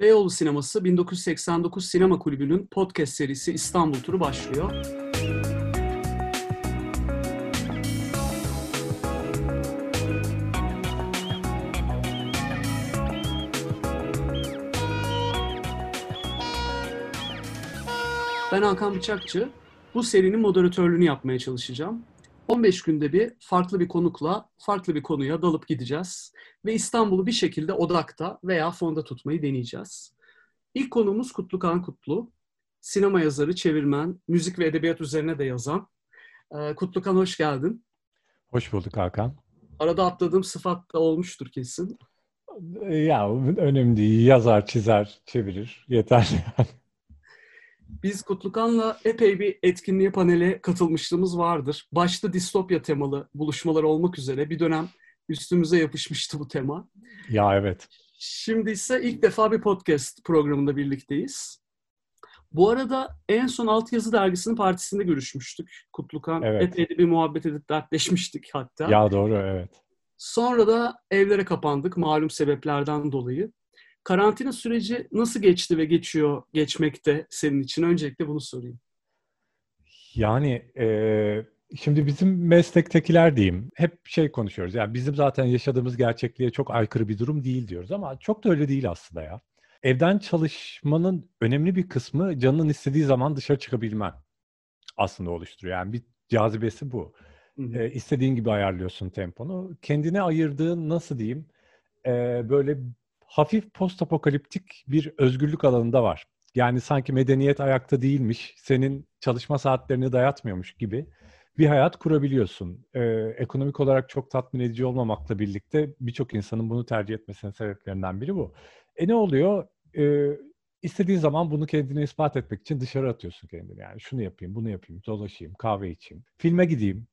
Beyoğlu Sineması 1989 Sinema Kulübü'nün podcast serisi İstanbul Turu başlıyor. Ben Hakan Bıçakçı. Bu serinin moderatörlüğünü yapmaya çalışacağım. 15 günde bir farklı bir konukla farklı bir konuya dalıp gideceğiz. Ve İstanbul'u bir şekilde odakta veya fonda tutmayı deneyeceğiz. İlk konuğumuz Kutlu Kan Kutlu. Sinema yazarı, çevirmen, müzik ve edebiyat üzerine de yazan. Ee, Kutlu Kan hoş geldin. Hoş bulduk Hakan. Arada atladığım sıfat da olmuştur kesin. Ya önemli değil. Yazar, çizer, çevirir. Yeterli yani. Biz Kutlukan'la epey bir etkinliğe panele katılmışlığımız vardır. Başta distopya temalı buluşmalar olmak üzere bir dönem üstümüze yapışmıştı bu tema. Ya evet. Şimdi ise ilk defa bir podcast programında birlikteyiz. Bu arada en son Altyazı Dergisi'nin partisinde görüşmüştük. Kutlukan evet. epey bir muhabbet edip dertleşmiştik hatta. Ya doğru evet. Sonra da evlere kapandık malum sebeplerden dolayı. Karantina süreci nasıl geçti ve geçiyor, geçmekte senin için? Öncelikle bunu sorayım. Yani e, şimdi bizim meslektekiler diyeyim, hep şey konuşuyoruz. Yani bizim zaten yaşadığımız gerçekliğe çok aykırı bir durum değil diyoruz ama çok da öyle değil aslında ya. Evden çalışmanın önemli bir kısmı canının istediği zaman dışarı çıkabilmen aslında oluşturuyor. Yani bir cazibesi bu. E, istediğin gibi ayarlıyorsun temponu. Kendine ayırdığın nasıl diyeyim e, böyle hafif post apokaliptik bir özgürlük alanında var. Yani sanki medeniyet ayakta değilmiş, senin çalışma saatlerini dayatmıyormuş gibi bir hayat kurabiliyorsun. Ee, ekonomik olarak çok tatmin edici olmamakla birlikte birçok insanın bunu tercih etmesinin sebeplerinden biri bu. E ne oluyor? Ee, istediğin zaman bunu kendine ispat etmek için dışarı atıyorsun kendini. Yani şunu yapayım, bunu yapayım, dolaşayım, kahve içeyim, filme gideyim,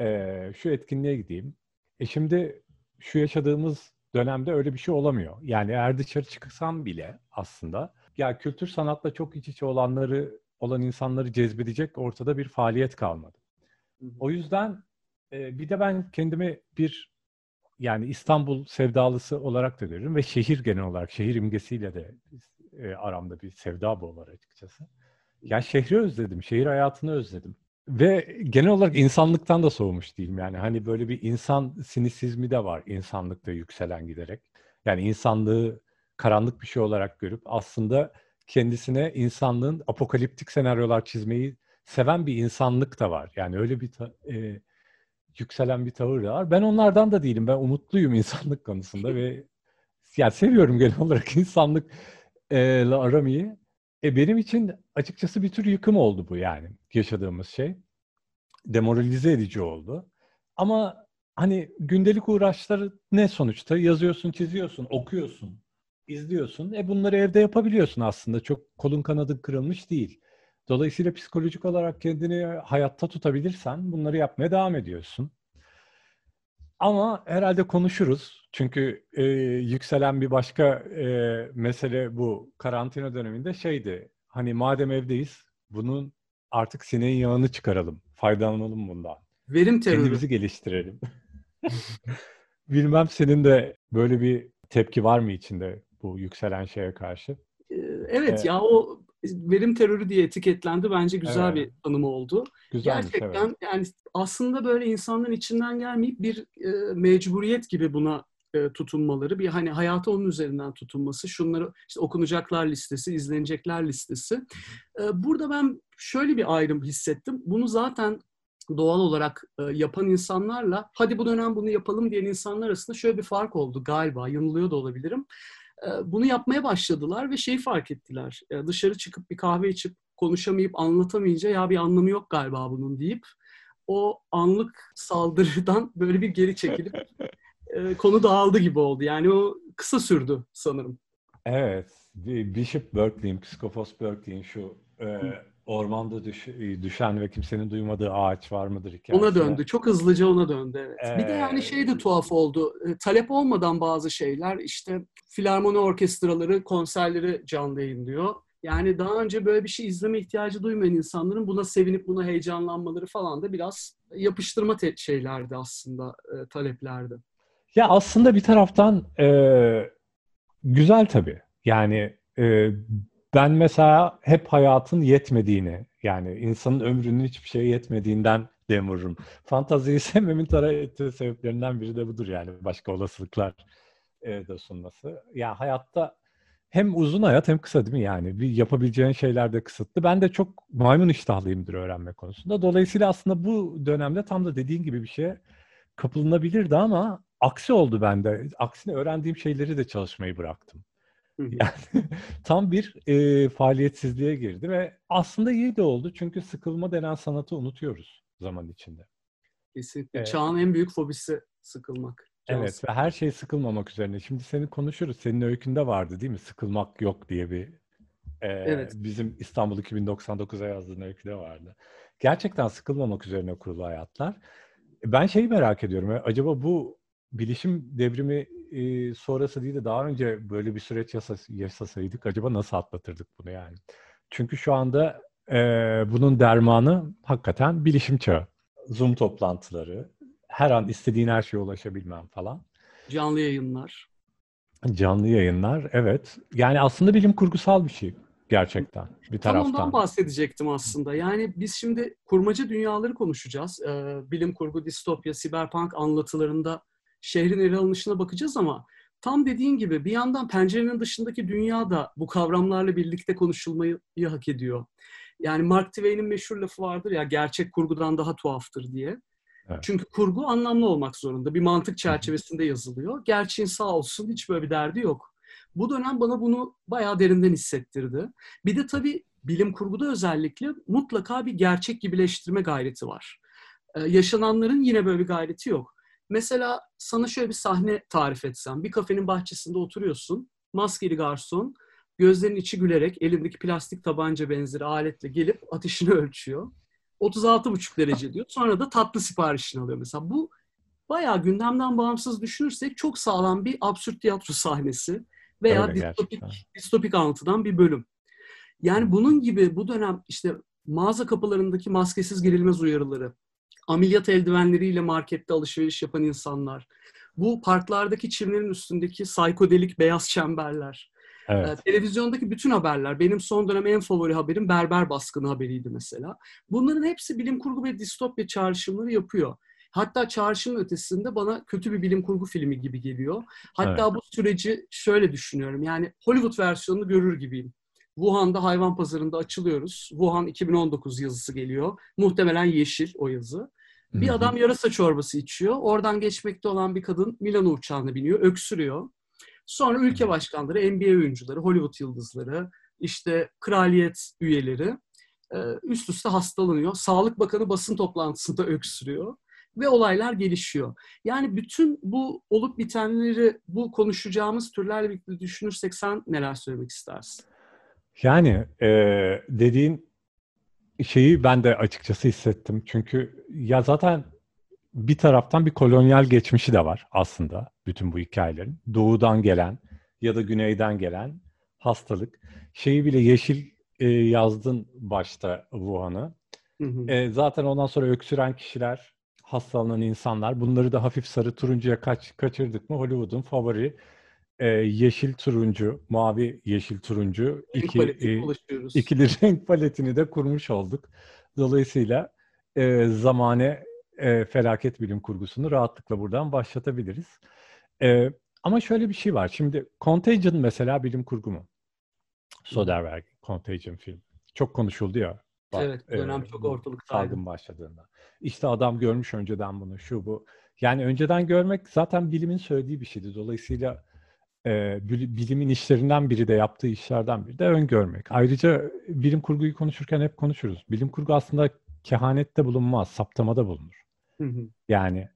e, şu etkinliğe gideyim. E şimdi şu yaşadığımız dönemde öyle bir şey olamıyor. Yani eğer dışarı çıksam bile aslında ya kültür sanatla çok iç içe olanları olan insanları cezbedecek ortada bir faaliyet kalmadı. O yüzden e, bir de ben kendimi bir yani İstanbul sevdalısı olarak da görüyorum ve şehir genel olarak şehir imgesiyle de e, aramda bir sevda bu var açıkçası. Ya şehri özledim, şehir hayatını özledim. Ve genel olarak insanlıktan da soğumuş değilim yani. Hani böyle bir insan sinisizmi de var insanlıkta yükselen giderek. Yani insanlığı karanlık bir şey olarak görüp aslında kendisine insanlığın apokaliptik senaryolar çizmeyi seven bir insanlık da var. Yani öyle bir ta- e, yükselen bir tavır da var. Ben onlardan da değilim. Ben umutluyum insanlık konusunda ve yani seviyorum genel olarak insanlıkla e, aramayı. E benim için açıkçası bir tür yıkım oldu bu yani yaşadığımız şey. Demoralize edici oldu. Ama hani gündelik uğraşları ne sonuçta? Yazıyorsun, çiziyorsun, okuyorsun, izliyorsun. E bunları evde yapabiliyorsun aslında. Çok kolun kanadın kırılmış değil. Dolayısıyla psikolojik olarak kendini hayatta tutabilirsen bunları yapmaya devam ediyorsun. Ama herhalde konuşuruz. Çünkü e, yükselen bir başka e, mesele bu karantina döneminde şeydi. Hani madem evdeyiz bunun artık sineğin yağını çıkaralım. Faydalanalım bundan. Verim terörü. Kendimizi geliştirelim. Bilmem senin de böyle bir tepki var mı içinde bu yükselen şeye karşı? Ee, evet ee, ya o verim terörü diye etiketlendi. Bence güzel evet. bir tanımı oldu. Güzelmiş, Gerçekten evet. yani aslında böyle insanların içinden gelmeyip bir e, mecburiyet gibi buna e, tutunmaları, bir hani hayatı onun üzerinden tutunması, şunları işte okunacaklar listesi, izlenecekler listesi. E, burada ben şöyle bir ayrım hissettim. Bunu zaten doğal olarak e, yapan insanlarla hadi bu dönem bunu yapalım diyen insanlar arasında şöyle bir fark oldu galiba. Yanılıyor da olabilirim. E, bunu yapmaya başladılar ve şeyi fark ettiler. E, dışarı çıkıp bir kahve içip konuşamayıp anlatamayınca ya bir anlamı yok galiba bunun deyip o anlık saldırıdan böyle bir geri çekilip e, konu dağıldı gibi oldu. Yani o kısa sürdü sanırım. Evet. Bishop Berkeley'in, Psikopos Berkeley'in şu e, ormanda düş, düşen ve kimsenin duymadığı ağaç var mıdır hikayesi. Ona döndü. Çok hızlıca ona döndü evet. Ee, bir de yani şey de tuhaf oldu. E, talep olmadan bazı şeyler işte filarmoni orkestraları konserleri canlı yayınlıyor. Yani daha önce böyle bir şey izleme ihtiyacı duymayan insanların buna sevinip buna heyecanlanmaları falan da biraz yapıştırma şeylerdi aslında e, taleplerdi. Ya aslında bir taraftan e, güzel tabii. Yani e, ben mesela hep hayatın yetmediğini yani insanın ömrünün hiçbir şeye yetmediğinden dem vururum. Fantaziyi sevmemin tarafı sebeplerinden biri de budur yani başka olasılıklar e, da sunması. Ya yani hayatta hem uzun hayat hem kısa değil mi yani? Bir yapabileceğin şeyler de kısıtlı. Ben de çok maymun iştahlıyımdır öğrenme konusunda. Dolayısıyla aslında bu dönemde tam da dediğin gibi bir şeye kapılınabilirdi ama aksi oldu bende. Aksine öğrendiğim şeyleri de çalışmayı bıraktım. Yani tam bir e, faaliyetsizliğe girdi ve aslında iyi de oldu çünkü sıkılma denen sanatı unutuyoruz zaman içinde. Kesinlikle. Ee, Çağın en büyük fobisi sıkılmak. Evet ve her şey sıkılmamak üzerine. Şimdi seni konuşuruz. Senin öykünde vardı değil mi? Sıkılmak yok diye bir e, evet. bizim İstanbul 2099'a yazdığın öyküde vardı. Gerçekten sıkılmamak üzerine kurulu hayatlar. Ben şeyi merak ediyorum. Acaba bu bilişim devrimi e, sonrası değil de daha önce böyle bir süreç yasas, yasasaydık acaba nasıl atlatırdık bunu yani? Çünkü şu anda e, bunun dermanı hakikaten bilişim çağı. Zoom toplantıları, her an istediğin her şeye ulaşabilmem falan. Canlı yayınlar. Canlı yayınlar, evet. Yani aslında bilim kurgusal bir şey gerçekten bir taraftan. Tam ondan bahsedecektim aslında. Yani biz şimdi kurmaca dünyaları konuşacağız. Ee, bilim kurgu, distopya, siberpunk anlatılarında şehrin ele alınışına bakacağız ama tam dediğin gibi bir yandan pencerenin dışındaki dünya da bu kavramlarla birlikte konuşulmayı hak ediyor. Yani Mark Twain'in meşhur lafı vardır ya gerçek kurgudan daha tuhaftır diye. Evet. Çünkü kurgu anlamlı olmak zorunda. Bir mantık çerçevesinde yazılıyor. Gerçeğin sağ olsun hiç böyle bir derdi yok. Bu dönem bana bunu bayağı derinden hissettirdi. Bir de tabii bilim kurguda özellikle mutlaka bir gerçek gibileştirme gayreti var. Ee, yaşananların yine böyle bir gayreti yok. Mesela sana şöyle bir sahne tarif etsem. Bir kafenin bahçesinde oturuyorsun. Maskeli garson gözlerinin içi gülerek elindeki plastik tabanca benzeri aletle gelip ateşini ölçüyor. 36,5 derece diyor. Sonra da tatlı siparişini alıyor mesela. Bu bayağı gündemden bağımsız düşünürsek çok sağlam bir absürt tiyatro sahnesi veya Öyle distopik, distopik anlatıdan bir bölüm. Yani bunun gibi bu dönem işte mağaza kapılarındaki maskesiz girilmez uyarıları, ameliyat eldivenleriyle markette alışveriş yapan insanlar, bu parklardaki çimlerin üstündeki psikodelik beyaz çemberler, Evet. Ee, televizyondaki bütün haberler, benim son dönem en favori haberim berber baskını haberiydi mesela. Bunların hepsi bilim kurgu ve distopya çağrışımları yapıyor. Hatta çağrışımın ötesinde bana kötü bir bilim kurgu filmi gibi geliyor. Hatta evet. bu süreci şöyle düşünüyorum. Yani Hollywood versiyonunu görür gibiyim. Wuhan'da hayvan pazarında açılıyoruz. Wuhan 2019 yazısı geliyor. Muhtemelen yeşil o yazı. Bir adam yarasa çorbası içiyor. Oradan geçmekte olan bir kadın Milano uçağına biniyor, öksürüyor. Sonra ülke başkanları, NBA oyuncuları, Hollywood yıldızları, işte kraliyet üyeleri e, üst üste hastalanıyor. Sağlık Bakanı basın toplantısında öksürüyor ve olaylar gelişiyor. Yani bütün bu olup bitenleri, bu konuşacağımız türlerle birlikte düşünürsek sen neler söylemek istersin? Yani e, dediğin şeyi ben de açıkçası hissettim. Çünkü ya zaten bir taraftan bir kolonyal geçmişi de var aslında bütün bu hikayelerin. Doğudan gelen ya da güneyden gelen hastalık. Şeyi bile yeşil e, yazdın başta Wuhan'ı. E, zaten ondan sonra öksüren kişiler, hastalanan insanlar. Bunları da hafif sarı turuncuya kaç, kaçırdık mı Hollywood'un favori e, yeşil turuncu, mavi yeşil turuncu iki, e, ikili renk paletini de kurmuş olduk. Dolayısıyla e, zamane e, felaket bilim kurgusunu rahatlıkla buradan başlatabiliriz. E, ama şöyle bir şey var. Şimdi Contagion mesela bilim kurgu mu? Soderbergh, Contagion film. Çok konuşuldu ya. Bak, evet, dönem e, çok ortalıkta. Salgın başladığında. İşte adam görmüş önceden bunu, şu bu. Yani önceden görmek zaten bilimin söylediği bir şeydi. Dolayısıyla e, bilimin işlerinden biri de yaptığı işlerden biri de öngörmek. Ayrıca bilim kurguyu konuşurken hep konuşuruz. Bilim kurgu aslında kehanette bulunmaz, saptamada bulunur. Yani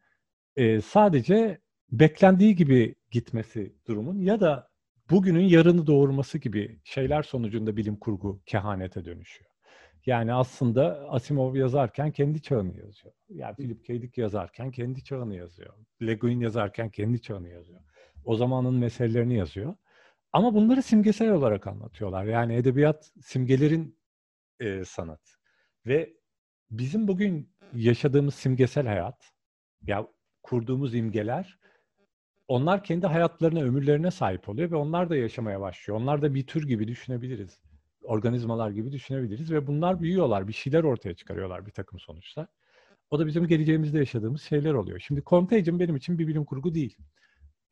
e, sadece beklendiği gibi gitmesi durumun ya da bugünün yarını doğurması gibi şeyler sonucunda bilim kurgu kehanete dönüşüyor. Yani aslında Asimov yazarken kendi çağını yazıyor. Yani Philip K. Dick yazarken kendi çağını yazıyor. Le Guin yazarken kendi çağını yazıyor. O zamanın meselelerini yazıyor. Ama bunları simgesel olarak anlatıyorlar. Yani edebiyat simgelerin e, sanat. Ve bizim bugün yaşadığımız simgesel hayat, ya kurduğumuz imgeler onlar kendi hayatlarına, ömürlerine sahip oluyor ve onlar da yaşamaya başlıyor. Onlar da bir tür gibi düşünebiliriz. Organizmalar gibi düşünebiliriz ve bunlar büyüyorlar, bir şeyler ortaya çıkarıyorlar bir takım sonuçlar. O da bizim geleceğimizde yaşadığımız şeyler oluyor. Şimdi Contagion benim için bir bilim kurgu değil.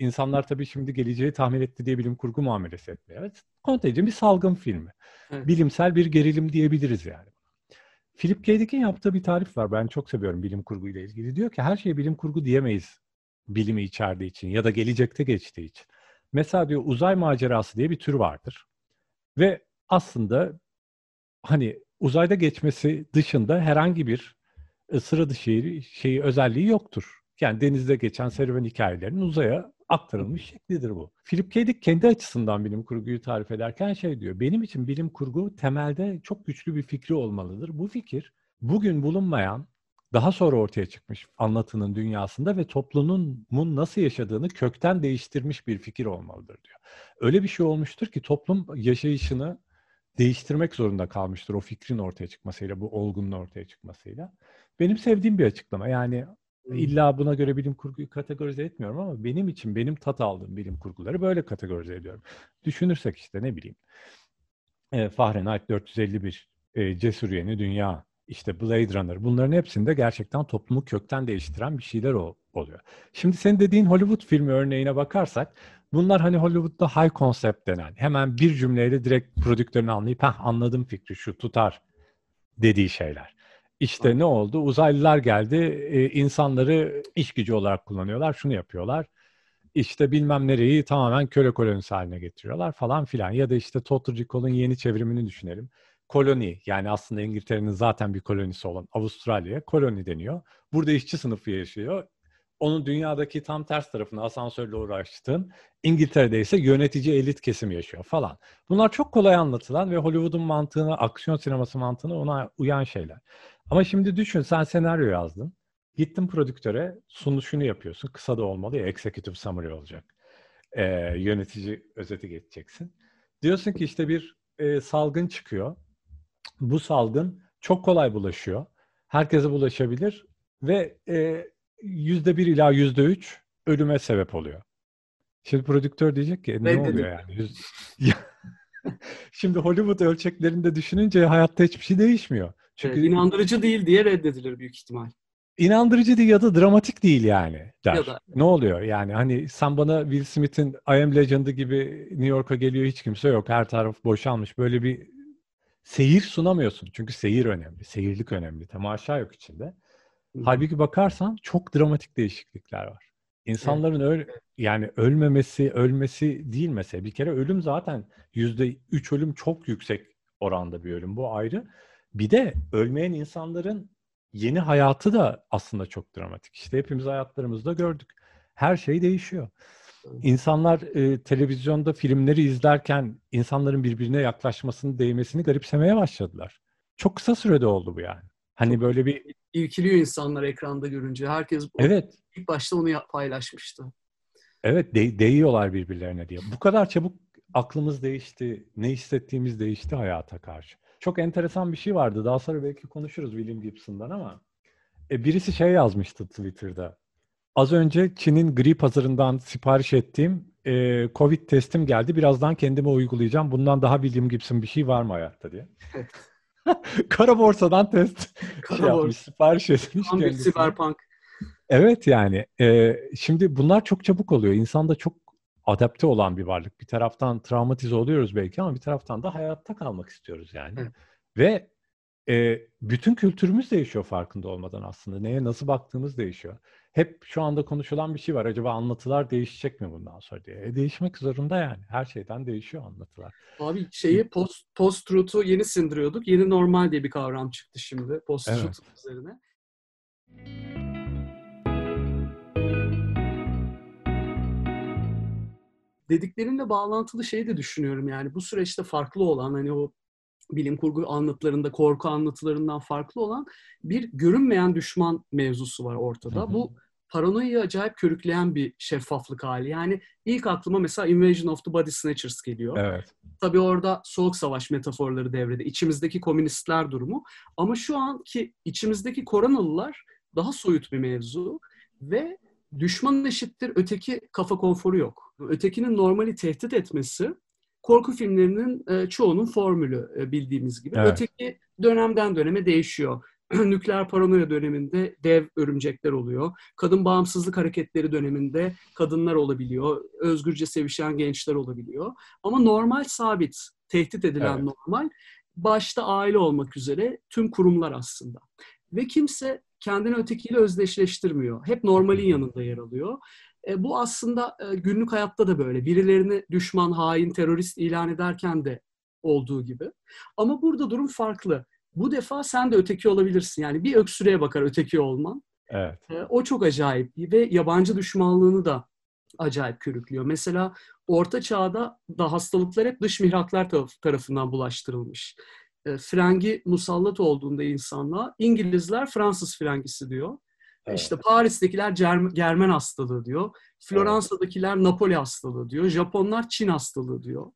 İnsanlar tabii şimdi geleceği tahmin etti diye bilim kurgu muamelesi etmiyor. Evet, Contagion bir salgın filmi. Evet. Bilimsel bir gerilim diyebiliriz yani. Philip K. Dick'in yaptığı bir tarif var. Ben çok seviyorum bilim kurgu ile ilgili. Diyor ki her şeye bilim kurgu diyemeyiz bilimi içerdiği için ya da gelecekte geçtiği için. Mesela diyor uzay macerası diye bir tür vardır. Ve aslında hani uzayda geçmesi dışında herhangi bir e, sıra dışı şeyi özelliği yoktur. Yani denizde geçen serüven hikayelerinin uzaya aktarılmış şeklidir bu. Philip K. Dick kendi açısından bilim kurguyu tarif ederken şey diyor. Benim için bilim kurgu temelde çok güçlü bir fikri olmalıdır. Bu fikir bugün bulunmayan daha sonra ortaya çıkmış anlatının dünyasında ve toplumun nasıl yaşadığını kökten değiştirmiş bir fikir olmalıdır diyor. Öyle bir şey olmuştur ki toplum yaşayışını değiştirmek zorunda kalmıştır o fikrin ortaya çıkmasıyla, bu olgunun ortaya çıkmasıyla. Benim sevdiğim bir açıklama. Yani illa buna göre bilim kurguyu kategorize etmiyorum ama benim için benim tat aldığım bilim kurguları böyle kategorize ediyorum. Düşünürsek işte ne bileyim e, Fahrenheit 451, e, Cesur Yeni Dünya, işte Blade Runner bunların hepsinde gerçekten toplumu kökten değiştiren bir şeyler o, oluyor. Şimdi senin dediğin Hollywood filmi örneğine bakarsak bunlar hani Hollywood'da high concept denen hemen bir cümleyle direkt prodüktörünü anlayıp anladım fikri şu tutar dediği şeyler. İşte ne oldu? Uzaylılar geldi, e, insanları iş gücü olarak kullanıyorlar, şunu yapıyorlar. İşte bilmem nereyi tamamen köle kolonisi haline getiriyorlar falan filan. Ya da işte Total Recall'ın yeni çevrimini düşünelim koloni yani aslında İngiltere'nin zaten bir kolonisi olan Avustralya koloni deniyor. Burada işçi sınıfı yaşıyor. Onun dünyadaki tam ters tarafına asansörle uğraştığın İngiltere'de ise yönetici elit kesim yaşıyor falan. Bunlar çok kolay anlatılan ve Hollywood'un mantığına, aksiyon sineması mantığına ona uyan şeyler. Ama şimdi düşün sen senaryo yazdın. Gittin prodüktöre sunuşunu yapıyorsun. Kısa da olmalı ya executive summary olacak. Ee, yönetici özeti geçeceksin. Diyorsun ki işte bir e, salgın çıkıyor bu salgın çok kolay bulaşıyor. Herkese bulaşabilir ve e, yüzde bir ila yüzde üç ölüme sebep oluyor. Şimdi prodüktör diyecek ki ne oluyor yani? Şimdi Hollywood ölçeklerinde düşününce hayatta hiçbir şey değişmiyor. Çünkü evet, inandırıcı değil diye reddedilir büyük ihtimal. İnandırıcı değil ya da dramatik değil yani der. Ya da. Ne oluyor yani hani sen bana Will Smith'in I Am Legend'ı gibi New York'a geliyor hiç kimse yok her taraf boşalmış böyle bir seyir sunamıyorsun. Çünkü seyir önemli, seyirlik önemli. Temaşa yok içinde. Halbuki bakarsan çok dramatik değişiklikler var. İnsanların evet. öl yani ölmemesi, ölmesi değil mesela. Bir kere ölüm zaten yüzde üç ölüm çok yüksek oranda bir ölüm. Bu ayrı. Bir de ölmeyen insanların yeni hayatı da aslında çok dramatik. İşte hepimiz hayatlarımızda gördük. Her şey değişiyor. İnsanlar e, televizyonda filmleri izlerken insanların birbirine yaklaşmasını, değmesini garipsemeye başladılar. Çok kısa sürede oldu bu yani. Hani böyle bir irkiliyor insanlar ekranda görünce. Herkes evet. ilk başta onu paylaşmıştı. Evet, de- değiyorlar birbirlerine diye. Bu kadar çabuk aklımız değişti, ne hissettiğimiz değişti hayata karşı. Çok enteresan bir şey vardı. Daha sonra belki konuşuruz William Gibson'dan ama e, birisi şey yazmıştı Twitter'da. Az önce Çin'in gri pazarından sipariş ettiğim e, Covid testim geldi. Birazdan kendime uygulayacağım. Bundan daha bildiğim Gibson bir şey var mı hayatta diye. Kara borsadan test Kara şey yapmış, sipariş etmiş Tam. Cyberpunk. Evet yani. E, şimdi bunlar çok çabuk oluyor. İnsan da çok adapte olan bir varlık. Bir taraftan travmatize oluyoruz belki ama bir taraftan da hayatta kalmak istiyoruz yani. Evet. Ve e, bütün kültürümüz değişiyor farkında olmadan aslında. Neye nasıl baktığımız değişiyor hep şu anda konuşulan bir şey var. Acaba anlatılar değişecek mi bundan sonra diye. E, değişmek zorunda yani. Her şeyden değişiyor anlatılar. Abi şeyi post, post truth'u yeni sindiriyorduk. Yeni normal diye bir kavram çıktı şimdi post truth evet. üzerine. Dediklerinle bağlantılı şeyi de düşünüyorum yani bu süreçte farklı olan hani o bilim kurgu anlatılarında, korku anlatılarından farklı olan bir görünmeyen düşman mevzusu var ortada. Hı hı. Bu paranoyayı acayip körükleyen bir şeffaflık hali. Yani ilk aklıma mesela Invasion of the Body Snatchers geliyor. Evet. Tabii orada soğuk savaş metaforları devrede. İçimizdeki komünistler durumu. Ama şu anki içimizdeki koronalılar daha soyut bir mevzu ve düşman eşittir öteki kafa konforu yok. Ötekinin normali tehdit etmesi korku filmlerinin e, çoğunun formülü e, bildiğimiz gibi. Evet. Öteki dönemden döneme değişiyor. Nükleer paranoya döneminde dev örümcekler oluyor. Kadın bağımsızlık hareketleri döneminde kadınlar olabiliyor. Özgürce sevişen gençler olabiliyor. Ama normal sabit, tehdit edilen evet. normal başta aile olmak üzere tüm kurumlar aslında. Ve kimse kendini ötekiyle özdeşleştirmiyor. Hep normalin yanında yer alıyor. E, bu aslında e, günlük hayatta da böyle. Birilerini düşman, hain, terörist ilan ederken de olduğu gibi. Ama burada durum farklı. Bu defa sen de öteki olabilirsin. Yani bir öksürüğe bakar öteki olman. Evet. E, o çok acayip ve yabancı düşmanlığını da acayip körüklüyor. Mesela Orta Çağ'da da hastalıklar hep dış mihraklar tarafından bulaştırılmış. E, frengi musallat olduğunda insanlığa İngilizler Fransız frengisi diyor. Evet. İşte Paris'tekiler Germen hastalığı diyor. Floransa'dakiler Napoli hastalığı diyor. Japonlar Çin hastalığı diyor.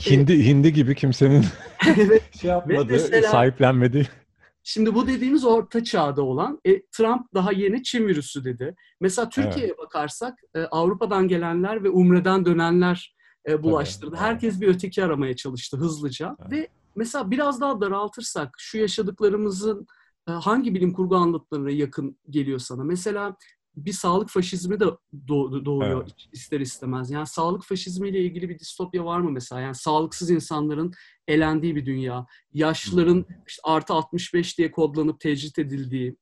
Hindi, e, hindi gibi kimsenin evet. şey yapmadı, mesela, sahiplenmedi. Şimdi bu dediğimiz orta çağda olan, e, Trump daha yeni Çin virüsü dedi. Mesela Türkiye'ye evet. bakarsak e, Avrupa'dan gelenler ve Umre'den dönenler e, bulaştırdı. Evet, Herkes bir öteki aramaya çalıştı hızlıca. Evet. Ve mesela biraz daha daraltırsak şu yaşadıklarımızın e, hangi bilim kurgu anlatılarına yakın geliyor sana? Mesela bir sağlık faşizmi de doğ, doğuyor evet. ister istemez. Yani sağlık faşizmiyle ilgili bir distopya var mı mesela? Yani sağlıksız insanların elendiği bir dünya. Yaşlıların işte artı 65 diye kodlanıp tecrit edildiği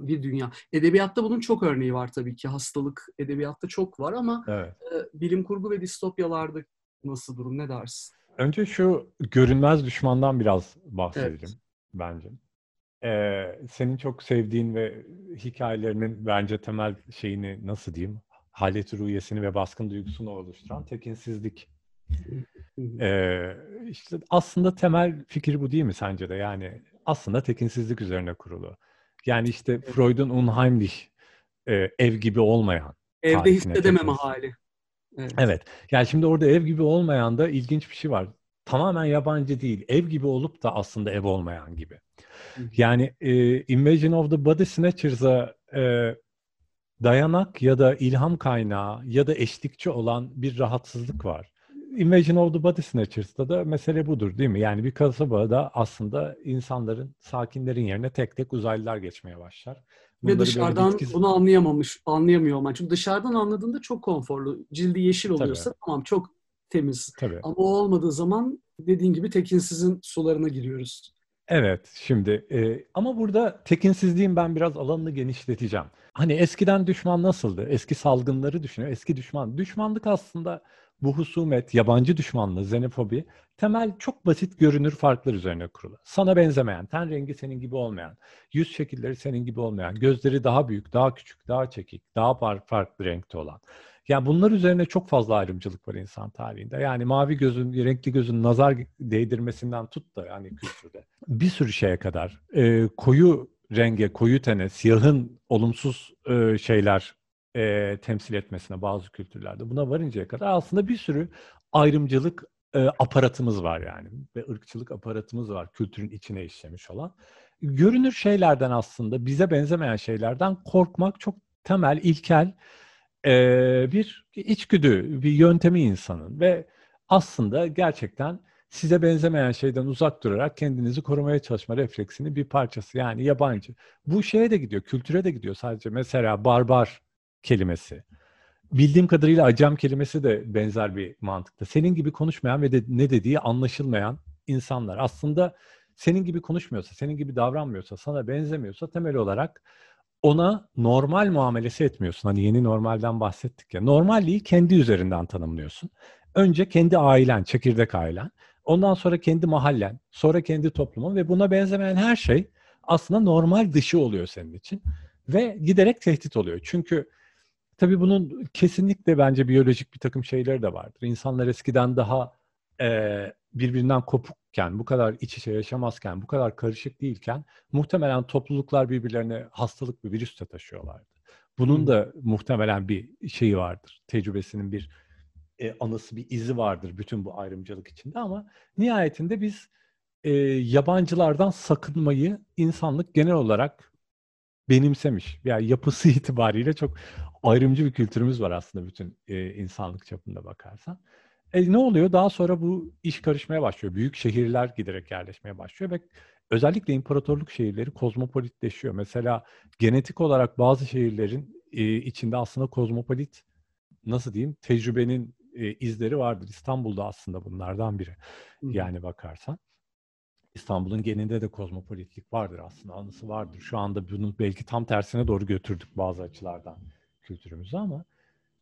bir dünya. Edebiyatta bunun çok örneği var tabii ki. Hastalık edebiyatta çok var ama evet. e, bilim kurgu ve distopyalarda nasıl durum ne dersin? Önce şu görünmez düşmandan biraz bahsedelim evet. bence. Ee, senin çok sevdiğin ve hikayelerinin bence temel şeyini nasıl diyeyim? Haleti rüyesini ve baskın duygusunu oluşturan tekinsizlik. Ee, işte aslında temel fikir bu değil mi sence de? Yani aslında tekinsizlik üzerine kurulu. Yani işte Freud'un unheimlich e, ev gibi olmayan. Evde hissedememe hali. Evet. evet. Yani şimdi orada ev gibi olmayan da ilginç bir şey var. Tamamen yabancı değil. Ev gibi olup da aslında ev olmayan gibi. Yani e, Invasion of the Body Snatchers'a e, dayanak ya da ilham kaynağı ya da eşlikçi olan bir rahatsızlık var. Invasion of the Body Snatchers'ta da mesele budur değil mi? Yani bir kasabada aslında insanların, sakinlerin yerine tek tek uzaylılar geçmeye başlar. Bunları Ve dışarıdan bitkisi... bunu anlayamamış, anlayamıyor ama. Çünkü dışarıdan anladığında çok konforlu. Cildi yeşil oluyorsa Tabii. tamam çok temiz. Tabii. Ama o olmadığı zaman dediğin gibi tekinsizin sularına giriyoruz. Evet, şimdi e, ama burada tekinsizliğin ben biraz alanını genişleteceğim. Hani eskiden düşman nasıldı? Eski salgınları düşünüyor. Eski düşman. Düşmanlık aslında bu husumet, yabancı düşmanlığı, xenofobi temel çok basit görünür farklar üzerine kurulu. Sana benzemeyen, ten rengi senin gibi olmayan, yüz şekilleri senin gibi olmayan, gözleri daha büyük, daha küçük, daha çekik, daha farklı renkte olan. Yani bunlar üzerine çok fazla ayrımcılık var insan tarihinde. Yani mavi gözün, renkli gözün nazar değdirmesinden tut da yani kültürde. Bir sürü şeye kadar. E, koyu renge, koyu tene, siyahın olumsuz e, şeyler e, temsil etmesine bazı kültürlerde. Buna varıncaya kadar aslında bir sürü ayrımcılık e, aparatımız var yani. Ve ırkçılık aparatımız var kültürün içine işlemiş olan. Görünür şeylerden aslında bize benzemeyen şeylerden korkmak çok temel, ilkel e, bir içgüdü, bir yöntemi insanın ve aslında gerçekten size benzemeyen şeyden uzak durarak kendinizi korumaya çalışma refleksinin bir parçası. Yani yabancı. Bu şeye de gidiyor, kültüre de gidiyor sadece. Mesela barbar kelimesi. Bildiğim kadarıyla acem kelimesi de benzer bir mantıkta. Senin gibi konuşmayan ve de ne dediği anlaşılmayan insanlar. Aslında senin gibi konuşmuyorsa, senin gibi davranmıyorsa, sana benzemiyorsa temel olarak ona normal muamelesi etmiyorsun. Hani yeni normalden bahsettik ya. Normalliği kendi üzerinden tanımlıyorsun. Önce kendi ailen, çekirdek ailen. Ondan sonra kendi mahallen, sonra kendi toplumun ve buna benzemeyen her şey aslında normal dışı oluyor senin için. Ve giderek tehdit oluyor. Çünkü tabii bunun kesinlikle bence biyolojik bir takım şeyleri de vardır. İnsanlar eskiden daha e, birbirinden kopukken, bu kadar iç içe yaşamazken, bu kadar karışık değilken muhtemelen topluluklar birbirlerine hastalık bir virüs de taşıyorlardı. Bunun da muhtemelen bir şeyi vardır. Tecrübesinin bir e, anısı, bir izi vardır bütün bu ayrımcılık içinde ama nihayetinde biz e, yabancılardan sakınmayı insanlık genel olarak benimsemiş. Yani yapısı itibariyle çok ayrımcı bir kültürümüz var aslında bütün e, insanlık çapında bakarsan. E, ne oluyor? Daha sonra bu iş karışmaya başlıyor. Büyük şehirler giderek yerleşmeye başlıyor ve özellikle imparatorluk şehirleri kozmopolitleşiyor. Mesela genetik olarak bazı şehirlerin e, içinde aslında kozmopolit nasıl diyeyim tecrübenin e, izleri vardır. İstanbul'da aslında bunlardan biri. Hı. Yani bakarsan. İstanbul'un geninde de kozmopolitlik vardır aslında. Anısı vardır. Şu anda bunu belki tam tersine doğru götürdük bazı açılardan kültürümüzü ama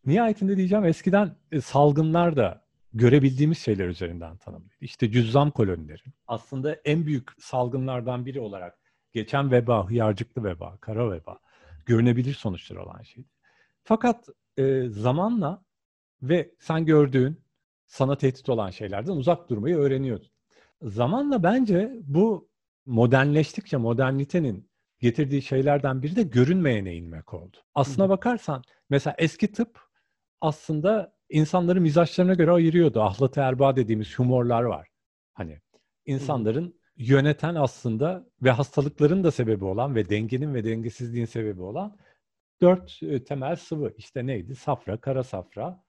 nihayetinde diyeceğim eskiden e, salgınlar da görebildiğimiz şeyler üzerinden tanımlıydı. İşte cüzzam kolonileri. Aslında en büyük salgınlardan biri olarak geçen veba, hıyarcıklı veba, kara veba görünebilir sonuçlar olan şeydi. Fakat e, zamanla ve sen gördüğün sana tehdit olan şeylerden uzak durmayı öğreniyordun. Zamanla bence bu modernleştikçe modernitenin getirdiği şeylerden biri de görünmeyene inmek oldu. Aslına bakarsan mesela eski tıp aslında insanların mizaçlarına göre ayırıyordu. Ahlat erba dediğimiz humorlar var. Hani insanların yöneten aslında ve hastalıkların da sebebi olan ve dengenin ve dengesizliğin sebebi olan dört e, temel sıvı. İşte neydi? Safra, kara safra,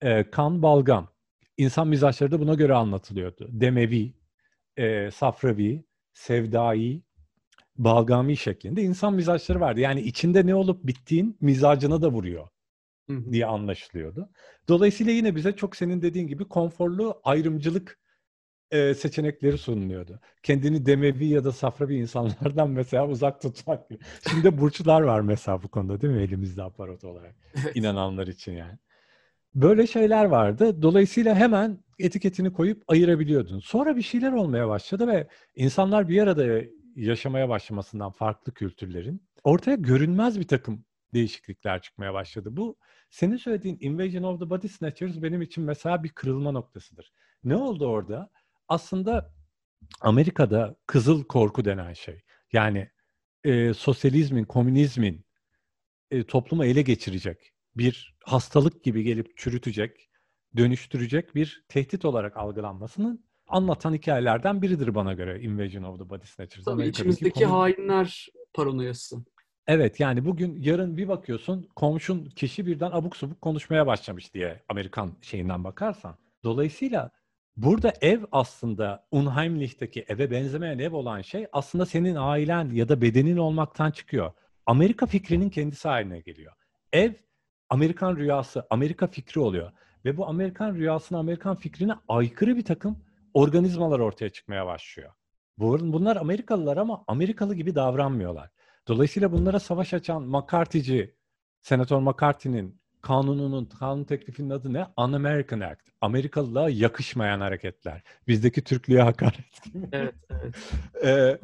e, kan, balgam. İnsan mizaçları da buna göre anlatılıyordu. Demevi, e, safravi, sevdai, balgami şeklinde insan mizaçları vardı. Yani içinde ne olup bittiğin mizacına da vuruyor diye anlaşılıyordu. Dolayısıyla yine bize çok senin dediğin gibi konforlu ayrımcılık e, seçenekleri sunuluyordu. Kendini demevi ya da safravi insanlardan mesela uzak tutmak. Şimdi burçlar var mesela bu konuda değil mi elimizde aparat olarak inananlar için yani. Böyle şeyler vardı. Dolayısıyla hemen etiketini koyup ayırabiliyordun. Sonra bir şeyler olmaya başladı ve insanlar bir arada yaşamaya başlamasından farklı kültürlerin ortaya görünmez bir takım değişiklikler çıkmaya başladı. Bu senin söylediğin Invasion of the Body Snatchers benim için mesela bir kırılma noktasıdır. Ne oldu orada? Aslında Amerika'da kızıl korku denen şey. Yani e, sosyalizmin, komünizmin e, toplumu ele geçirecek, bir hastalık gibi gelip çürütecek, dönüştürecek bir tehdit olarak algılanmasının anlatan hikayelerden biridir bana göre Invasion of the Body Snatchers. Tabii içimizdeki konu... hainler paranoyası. Evet yani bugün yarın bir bakıyorsun komşun kişi birden abuk subuk konuşmaya başlamış diye Amerikan şeyinden bakarsan. Dolayısıyla burada ev aslında Unheimlich'teki eve benzemeyen ev olan şey aslında senin ailen ya da bedenin olmaktan çıkıyor. Amerika fikrinin kendisi haline geliyor. Ev Amerikan rüyası, Amerika fikri oluyor. Ve bu Amerikan rüyasına, Amerikan fikrine aykırı bir takım organizmalar ortaya çıkmaya başlıyor. Bunlar Amerikalılar ama Amerikalı gibi davranmıyorlar. Dolayısıyla bunlara savaş açan McCarthy'ci, Senatör McCarthy'nin kanununun, kanun teklifinin adı ne? Un-American Act. Amerikalılığa yakışmayan hareketler. Bizdeki Türklüğe hakaret gibi. Evet, evet. ee,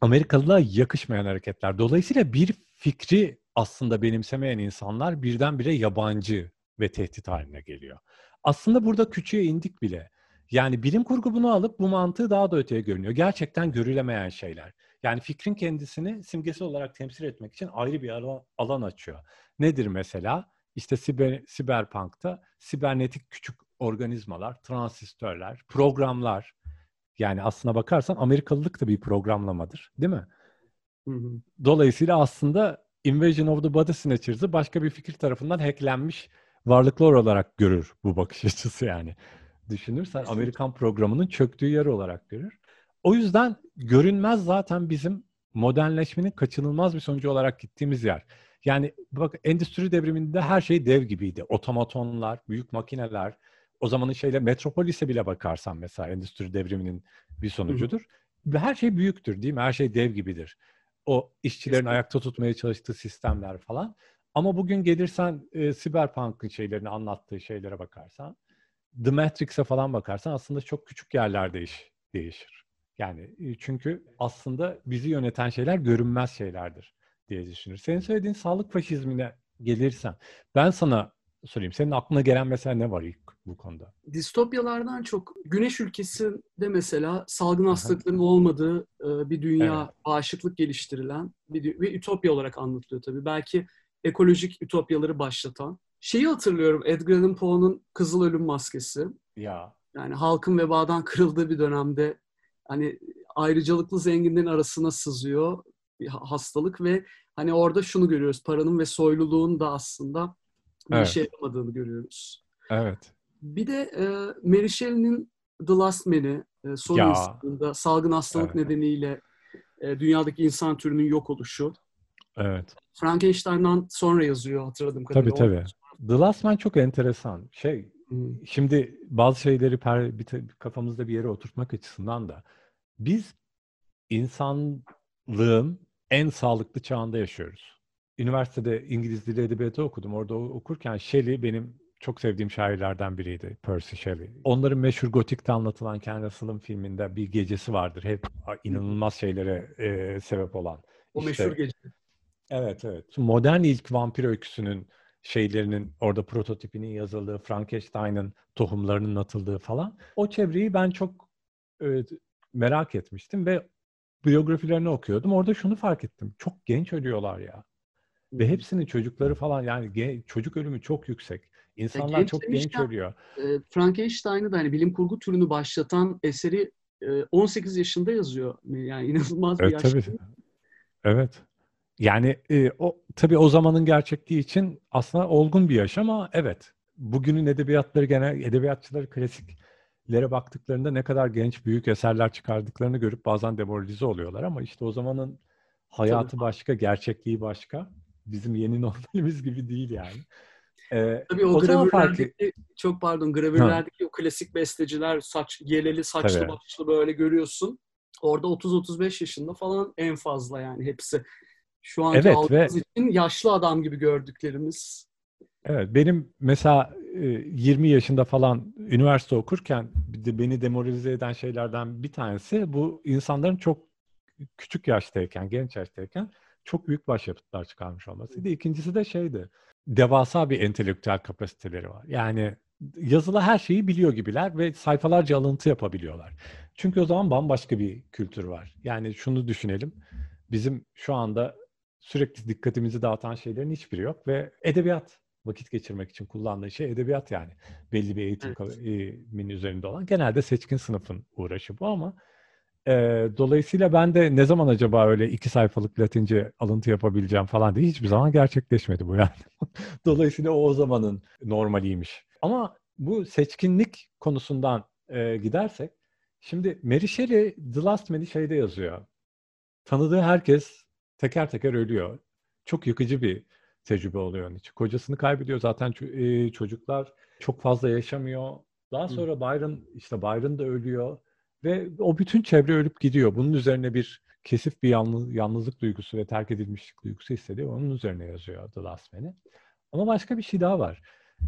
Amerikalılığa yakışmayan hareketler. Dolayısıyla bir fikri aslında benimsemeyen insanlar birdenbire yabancı ve tehdit haline geliyor. Aslında burada küçüğe indik bile. Yani bilim kurgu bunu alıp bu mantığı daha da öteye görünüyor. Gerçekten görülemeyen şeyler. Yani fikrin kendisini simgesi olarak temsil etmek için ayrı bir alan, alan açıyor. Nedir mesela? İşte siber, siberpunk'ta sibernetik küçük organizmalar, transistörler, programlar. Yani aslına bakarsan Amerikalılık da bir programlamadır, değil mi? Hı hı. Dolayısıyla aslında Invasion of the Body Snatchers'ı başka bir fikir tarafından hacklenmiş varlıklar olarak görür bu bakış açısı yani. Düşünürsen Amerikan programının çöktüğü yer olarak görür. O yüzden görünmez zaten bizim modernleşmenin kaçınılmaz bir sonucu olarak gittiğimiz yer. Yani bak endüstri devriminde her şey dev gibiydi. Otomatonlar, büyük makineler, o zamanın şeyle Metropolis'e bile bakarsan mesela endüstri devriminin bir sonucudur. Hı. Her şey büyüktür değil mi? Her şey dev gibidir. O işçilerin ayakta tutmaya çalıştığı sistemler falan. Ama bugün gelirsen e, Cyberpunk'ın şeylerini anlattığı şeylere bakarsan, The Matrix'e falan bakarsan aslında çok küçük yerlerde iş değişir. Yani çünkü aslında bizi yöneten şeyler görünmez şeylerdir diye düşünür. Senin söylediğin sağlık faşizmine gelirsen ben sana sorayım. Senin aklına gelen mesela ne var ilk bu konuda? Distopyalardan çok Güneş ülkesinde mesela salgın hastalıkların olmadığı bir dünya, evet. bağışıklık geliştirilen bir, bir ütopya olarak anlatılıyor tabii. Belki ekolojik ütopyaları başlatan. Şeyi hatırlıyorum Edgar Allan Poe'nun Kızıl Ölüm Maskesi. Ya. Yani halkın vebadan kırıldığı bir dönemde hani ayrıcalıklı zenginlerin arasına sızıyor. bir hastalık ve hani orada şunu görüyoruz. Paranın ve soyluluğun da aslında bir evet. işe yaramadığını görüyoruz. Evet. Bir de e, Mary Shelley'nin The Last Man'i e, son ya. salgın hastalık evet. nedeniyle e, dünyadaki insan türünün yok oluşu. Evet. Frankenstein'dan sonra yazıyor hatırladığım kadarıyla. Tabii tabii. The Last Man çok enteresan. Şey. Şimdi bazı şeyleri per, bir, kafamızda bir yere oturtmak açısından da biz insanlığın en sağlıklı çağında yaşıyoruz. Üniversitede İngiliz Dili Edebiyatı okudum. Orada okurken Shelley benim çok sevdiğim şairlerden biriydi Percy Shelley. Onların meşhur Gotik'te anlatılan Ken Russell'ın filminde bir gecesi vardır. Hep inanılmaz şeylere e, sebep olan. O işte, meşhur gece. Evet evet. Modern ilk vampir öyküsünün şeylerinin orada prototipinin yazıldığı, Frankenstein'ın tohumlarının atıldığı falan. O çevreyi ben çok e, merak etmiştim ve biyografilerini okuyordum. Orada şunu fark ettim. Çok genç ölüyorlar ya. Ve hepsinin çocukları falan yani çocuk ölümü çok yüksek. İnsanlar genç çok genç ölüyor. E, Frankenstein'ı da hani bilim kurgu türünü başlatan eseri e, 18 yaşında yazıyor. Yani inanılmaz bir evet, yaş. Tabii. Evet. Yani e, o tabii o zamanın gerçekliği için aslında olgun bir yaş ama evet. Bugünün edebiyatları genel edebiyatçıları klasiklere baktıklarında ne kadar genç büyük eserler çıkardıklarını görüp bazen demoralize oluyorlar ama işte o zamanın hayatı tabii. başka, gerçekliği başka. Bizim yeni normalimiz gibi değil yani. Ee, Tabii o, o gravürlerdeki, farkı... çok pardon, gravürlerdeki ha. o klasik besteciler, saç geleli, saçlı Tabii. başlı böyle görüyorsun. Orada 30-35 yaşında falan en fazla yani hepsi. Şu anki evet, ve... için yaşlı adam gibi gördüklerimiz. Evet, benim mesela 20 yaşında falan üniversite okurken beni demoralize eden şeylerden bir tanesi bu insanların çok küçük yaştayken, genç yaştayken çok büyük başyapıtlar çıkarmış olmasıydı. İkincisi de şeydi, devasa bir entelektüel kapasiteleri var. Yani yazılı her şeyi biliyor gibiler ve sayfalarca alıntı yapabiliyorlar. Çünkü o zaman bambaşka bir kültür var. Yani şunu düşünelim. Bizim şu anda sürekli dikkatimizi dağıtan şeylerin hiçbiri yok ve edebiyat vakit geçirmek için kullandığı şey edebiyat yani. Belli bir eğitimin evet. üzerinde olan. Genelde seçkin sınıfın uğraşı bu ama e, dolayısıyla ben de ne zaman acaba öyle iki sayfalık Latince alıntı yapabileceğim falan diye hiçbir zaman gerçekleşmedi bu yani. dolayısıyla o, o zamanın normaliymiş. Ama bu seçkinlik konusundan e, gidersek, şimdi Mary Shelley The Last Man'i şeyde yazıyor. Tanıdığı herkes teker teker ölüyor. Çok yıkıcı bir tecrübe oluyor onun için. Kocasını kaybediyor zaten e, çocuklar çok fazla yaşamıyor. Daha sonra Byron işte Byron da ölüyor ve o bütün çevre ölüp gidiyor. Bunun üzerine bir kesif bir yalnız, yalnızlık duygusu ve terk edilmişlik duygusu hissediyor. Onun üzerine yazıyor The Last Man'i. Ama başka bir şey daha var.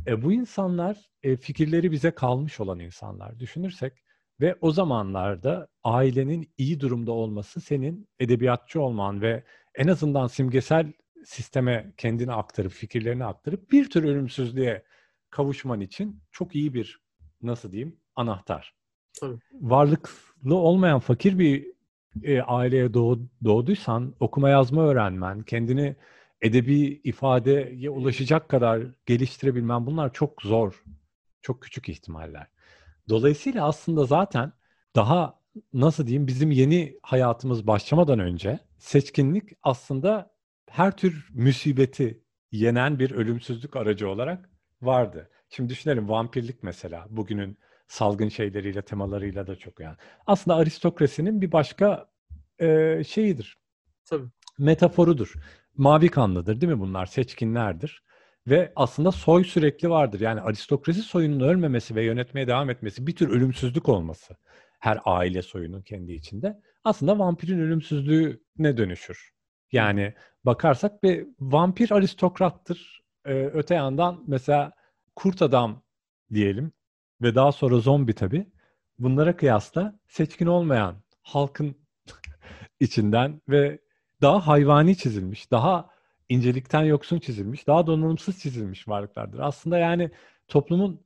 E, bu insanlar e, fikirleri bize kalmış olan insanlar. Düşünürsek ve o zamanlarda ailenin iyi durumda olması senin edebiyatçı olman ve en azından simgesel sisteme kendini aktarıp, fikirlerini aktarıp bir tür ölümsüzlüğe kavuşman için çok iyi bir, nasıl diyeyim, anahtar. Tabii. Varlıklı olmayan fakir bir e, aileye doğ, doğduysan okuma yazma öğrenmen, kendini edebi ifadeye ulaşacak kadar geliştirebilmen bunlar çok zor. Çok küçük ihtimaller. Dolayısıyla aslında zaten daha nasıl diyeyim bizim yeni hayatımız başlamadan önce seçkinlik aslında her tür musibeti yenen bir ölümsüzlük aracı olarak vardı. Şimdi düşünelim vampirlik mesela bugünün salgın şeyleriyle, temalarıyla da çok yani. Aslında aristokrasinin bir başka e, şeyidir. Tabii. Metaforudur. Mavi kanlıdır değil mi bunlar? Seçkinlerdir. Ve aslında soy sürekli vardır. Yani aristokrasi soyunun ölmemesi ve yönetmeye devam etmesi bir tür ölümsüzlük olması. Her aile soyunun kendi içinde. Aslında vampirin ölümsüzlüğüne dönüşür. Yani bakarsak bir vampir aristokrattır. Ee, öte yandan mesela kurt adam diyelim ve daha sonra zombi tabii. Bunlara kıyasla seçkin olmayan halkın içinden ve daha hayvani çizilmiş, daha incelikten yoksun çizilmiş, daha donanımsız çizilmiş varlıklardır. Aslında yani toplumun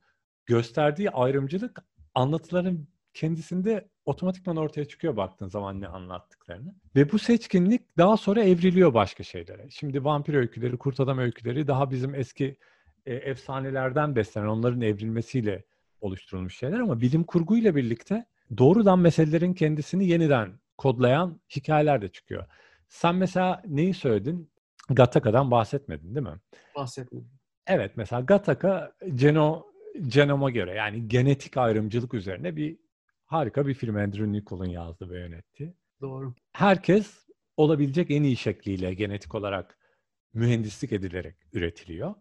gösterdiği ayrımcılık anlatıların kendisinde otomatikman ortaya çıkıyor baktığın zaman ne anlattıklarını. Ve bu seçkinlik daha sonra evriliyor başka şeylere. Şimdi vampir öyküleri, kurt adam öyküleri daha bizim eski e, efsanelerden beslenen, onların evrilmesiyle oluşturulmuş şeyler ama bilim kurguyla birlikte doğrudan meselelerin kendisini yeniden kodlayan hikayeler de çıkıyor. Sen mesela neyi söyledin? Gattaka'dan bahsetmedin değil mi? Bahsetmedim. Evet mesela Gattaca geno, genoma göre yani genetik ayrımcılık üzerine bir harika bir film Andrew Nicol'un yazdı ve yönetti. Doğru. Herkes olabilecek en iyi şekliyle genetik olarak mühendislik edilerek üretiliyor.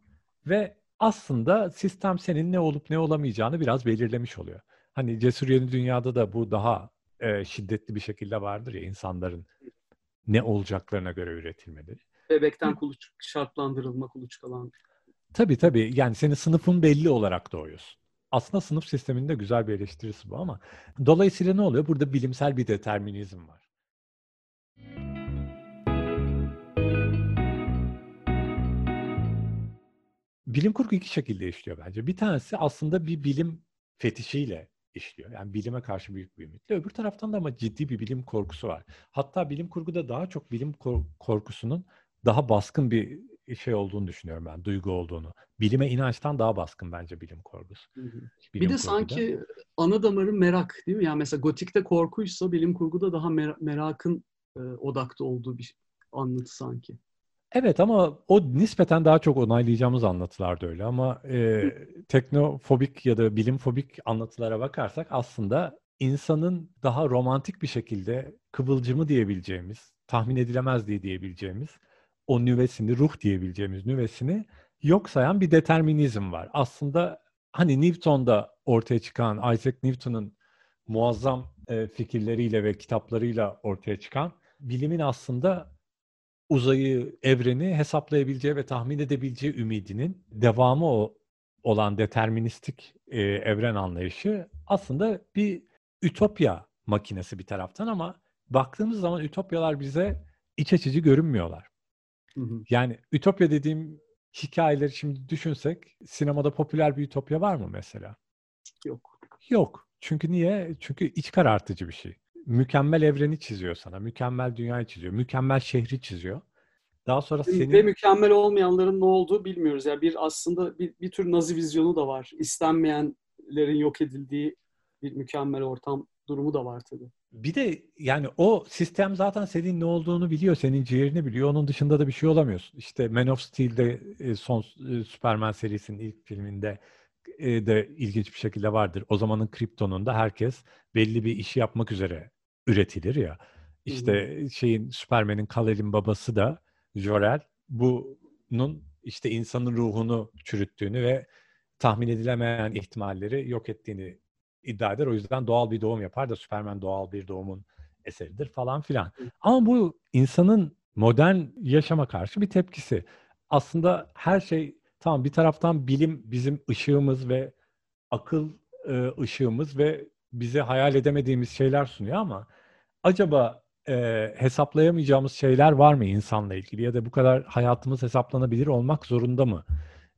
Ve aslında sistem senin ne olup ne olamayacağını biraz belirlemiş oluyor. Hani Cesur Yeni Dünya'da da bu daha e, şiddetli bir şekilde vardır ya insanların ne olacaklarına göre üretilmeleri. Bebekten kuluçk şartlandırılma, kuluçkalan. Tabii tabii. Yani senin sınıfın belli olarak doğuyorsun. Aslında sınıf sisteminde güzel bir eleştirisi bu ama dolayısıyla ne oluyor? Burada bilimsel bir determinizm var. Bilim kurgu iki şekilde işliyor bence. Bir tanesi aslında bir bilim fetişiyle işliyor. Yani bilime karşı büyük bir ümitle. Öbür taraftan da ama ciddi bir bilim korkusu var. Hatta bilim kurguda daha çok bilim korkusunun daha baskın bir şey olduğunu düşünüyorum ben, duygu olduğunu. Bilime inançtan daha baskın bence bilim kurgusu. Bilim bir de kurguda. sanki ana damarı merak değil mi? Yani mesela gotikte korkuysa bilim kurguda daha mer- merakın e, odakta olduğu bir anlatı sanki. Evet ama o nispeten daha çok onaylayacağımız anlatılar da öyle ama e, teknofobik ya da bilimfobik anlatılara bakarsak aslında insanın daha romantik bir şekilde kıvılcımı diyebileceğimiz, tahmin edilemez diye diyebileceğimiz o nüvesini, ruh diyebileceğimiz nüvesini yok sayan bir determinizm var. Aslında hani Newton'da ortaya çıkan, Isaac Newton'un muazzam e, fikirleriyle ve kitaplarıyla ortaya çıkan bilimin aslında uzayı, evreni hesaplayabileceği ve tahmin edebileceği ümidinin devamı o olan deterministik e, evren anlayışı aslında bir ütopya makinesi bir taraftan ama baktığımız zaman ütopyalar bize iç açıcı görünmüyorlar. Hı hı. Yani ütopya dediğim hikayeleri şimdi düşünsek sinemada popüler bir ütopya var mı mesela? Yok. Yok. Çünkü niye? Çünkü iç karartıcı bir şey. Mükemmel evreni çiziyor sana. Mükemmel dünyayı çiziyor. Mükemmel şehri çiziyor. Daha sonra senin... Ve mükemmel olmayanların ne olduğu bilmiyoruz. Yani bir aslında bir, bir tür nazi vizyonu da var. İstenmeyenlerin yok edildiği bir mükemmel ortam durumu da var tabii. Bir de yani o sistem zaten senin ne olduğunu biliyor, senin ciğerini biliyor. Onun dışında da bir şey olamıyorsun. İşte Man of Steel'de e, son e, Superman serisinin ilk filminde e, de ilginç bir şekilde vardır. O zamanın Krypton'unda herkes belli bir işi yapmak üzere üretilir ya. İşte şeyin Superman'in Kal-El'in babası da Jor-El bunun işte insanın ruhunu çürüttüğünü ve tahmin edilemeyen ihtimalleri yok ettiğini iddia eder. O yüzden doğal bir doğum yapar da Superman doğal bir doğumun eseridir falan filan. Ama bu insanın modern yaşama karşı bir tepkisi. Aslında her şey tamam bir taraftan bilim bizim ışığımız ve akıl e, ışığımız ve bize hayal edemediğimiz şeyler sunuyor ama acaba e, hesaplayamayacağımız şeyler var mı insanla ilgili ya da bu kadar hayatımız hesaplanabilir olmak zorunda mı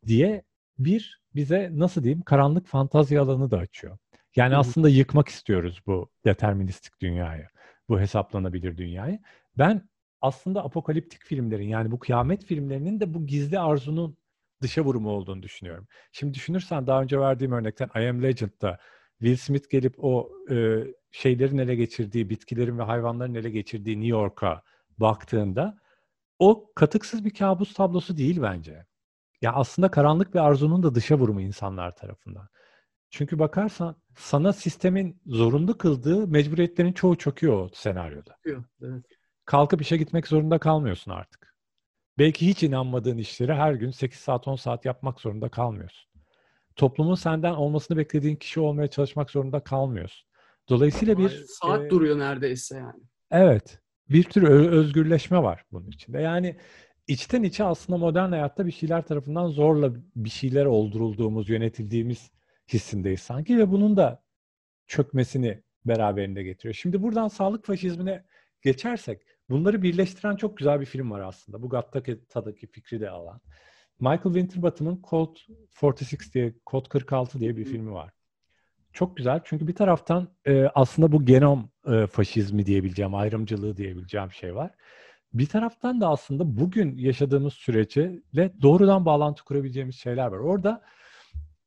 diye bir bize nasıl diyeyim karanlık fantazi alanı da açıyor. Yani aslında yıkmak istiyoruz bu deterministik dünyayı, bu hesaplanabilir dünyayı. Ben aslında apokaliptik filmlerin yani bu kıyamet filmlerinin de bu gizli arzunun dışa vurumu olduğunu düşünüyorum. Şimdi düşünürsen daha önce verdiğim örnekten I Am Legend'da Will Smith gelip o e, şeylerin ele geçirdiği, bitkilerin ve hayvanların ele geçirdiği New York'a baktığında o katıksız bir kabus tablosu değil bence. Ya aslında karanlık bir arzunun da dışa vurumu insanlar tarafından. Çünkü bakarsan sana sistemin zorunlu kıldığı mecburiyetlerin çoğu çöküyor o senaryoda. Evet. Kalkıp işe gitmek zorunda kalmıyorsun artık. Belki hiç inanmadığın işleri her gün 8 saat 10 saat yapmak zorunda kalmıyorsun. Toplumun senden olmasını beklediğin kişi olmaya çalışmak zorunda kalmıyorsun. Dolayısıyla bir... Saat e, duruyor neredeyse yani. Evet. Bir tür özgürleşme var bunun içinde. Yani içten içe aslında modern hayatta bir şeyler tarafından zorla bir şeyler oldurulduğumuz, yönetildiğimiz hissindeyiz sanki ve bunun da çökmesini beraberinde getiriyor. Şimdi buradan sağlık faşizmine geçersek bunları birleştiren çok güzel bir film var aslında. Bu Gattaca'daki fikri de alan. Michael Winterbottom'un Code 46 diye, Code 46 diye bir filmi var. Çok güzel çünkü bir taraftan e, aslında bu genom e, faşizmi diyebileceğim, ayrımcılığı diyebileceğim şey var. Bir taraftan da aslında bugün yaşadığımız sürece doğrudan bağlantı kurabileceğimiz şeyler var. Orada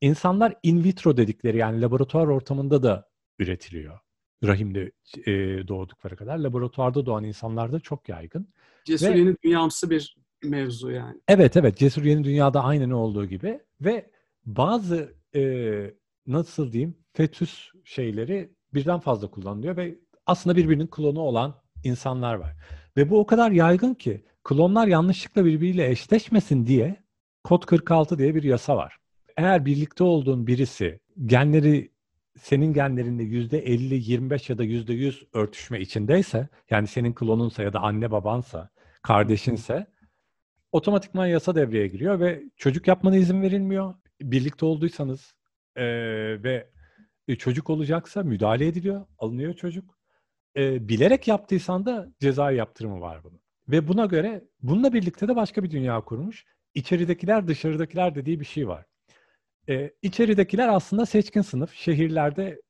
insanlar in vitro dedikleri yani laboratuvar ortamında da üretiliyor. rahimde e, doğdukları kadar laboratuvarda doğan insanlarda çok yaygın. Cesur Ve, yeni dünyamsı bir mevzu yani. Evet evet cesur yeni dünyada aynen olduğu gibi ve bazı e, nasıl diyeyim fetüs şeyleri birden fazla kullanılıyor ve aslında birbirinin klonu olan insanlar var. Ve bu o kadar yaygın ki klonlar yanlışlıkla birbiriyle eşleşmesin diye Kod 46 diye bir yasa var. Eğer birlikte olduğun birisi genleri senin genlerinde yüzde 50, 25 ya da yüzde 100 örtüşme içindeyse, yani senin klonunsa ya da anne babansa, kardeşinse, otomatikman yasa devreye giriyor ve çocuk yapmana izin verilmiyor. Birlikte olduysanız e, ve çocuk olacaksa müdahale ediliyor, alınıyor çocuk. E, bilerek yaptıysan da cezai yaptırımı var bunun. Ve buna göre bununla birlikte de başka bir dünya kurmuş. İçeridekiler dışarıdakiler dediği bir şey var. E, içeridekiler aslında seçkin sınıf. Şehirlerde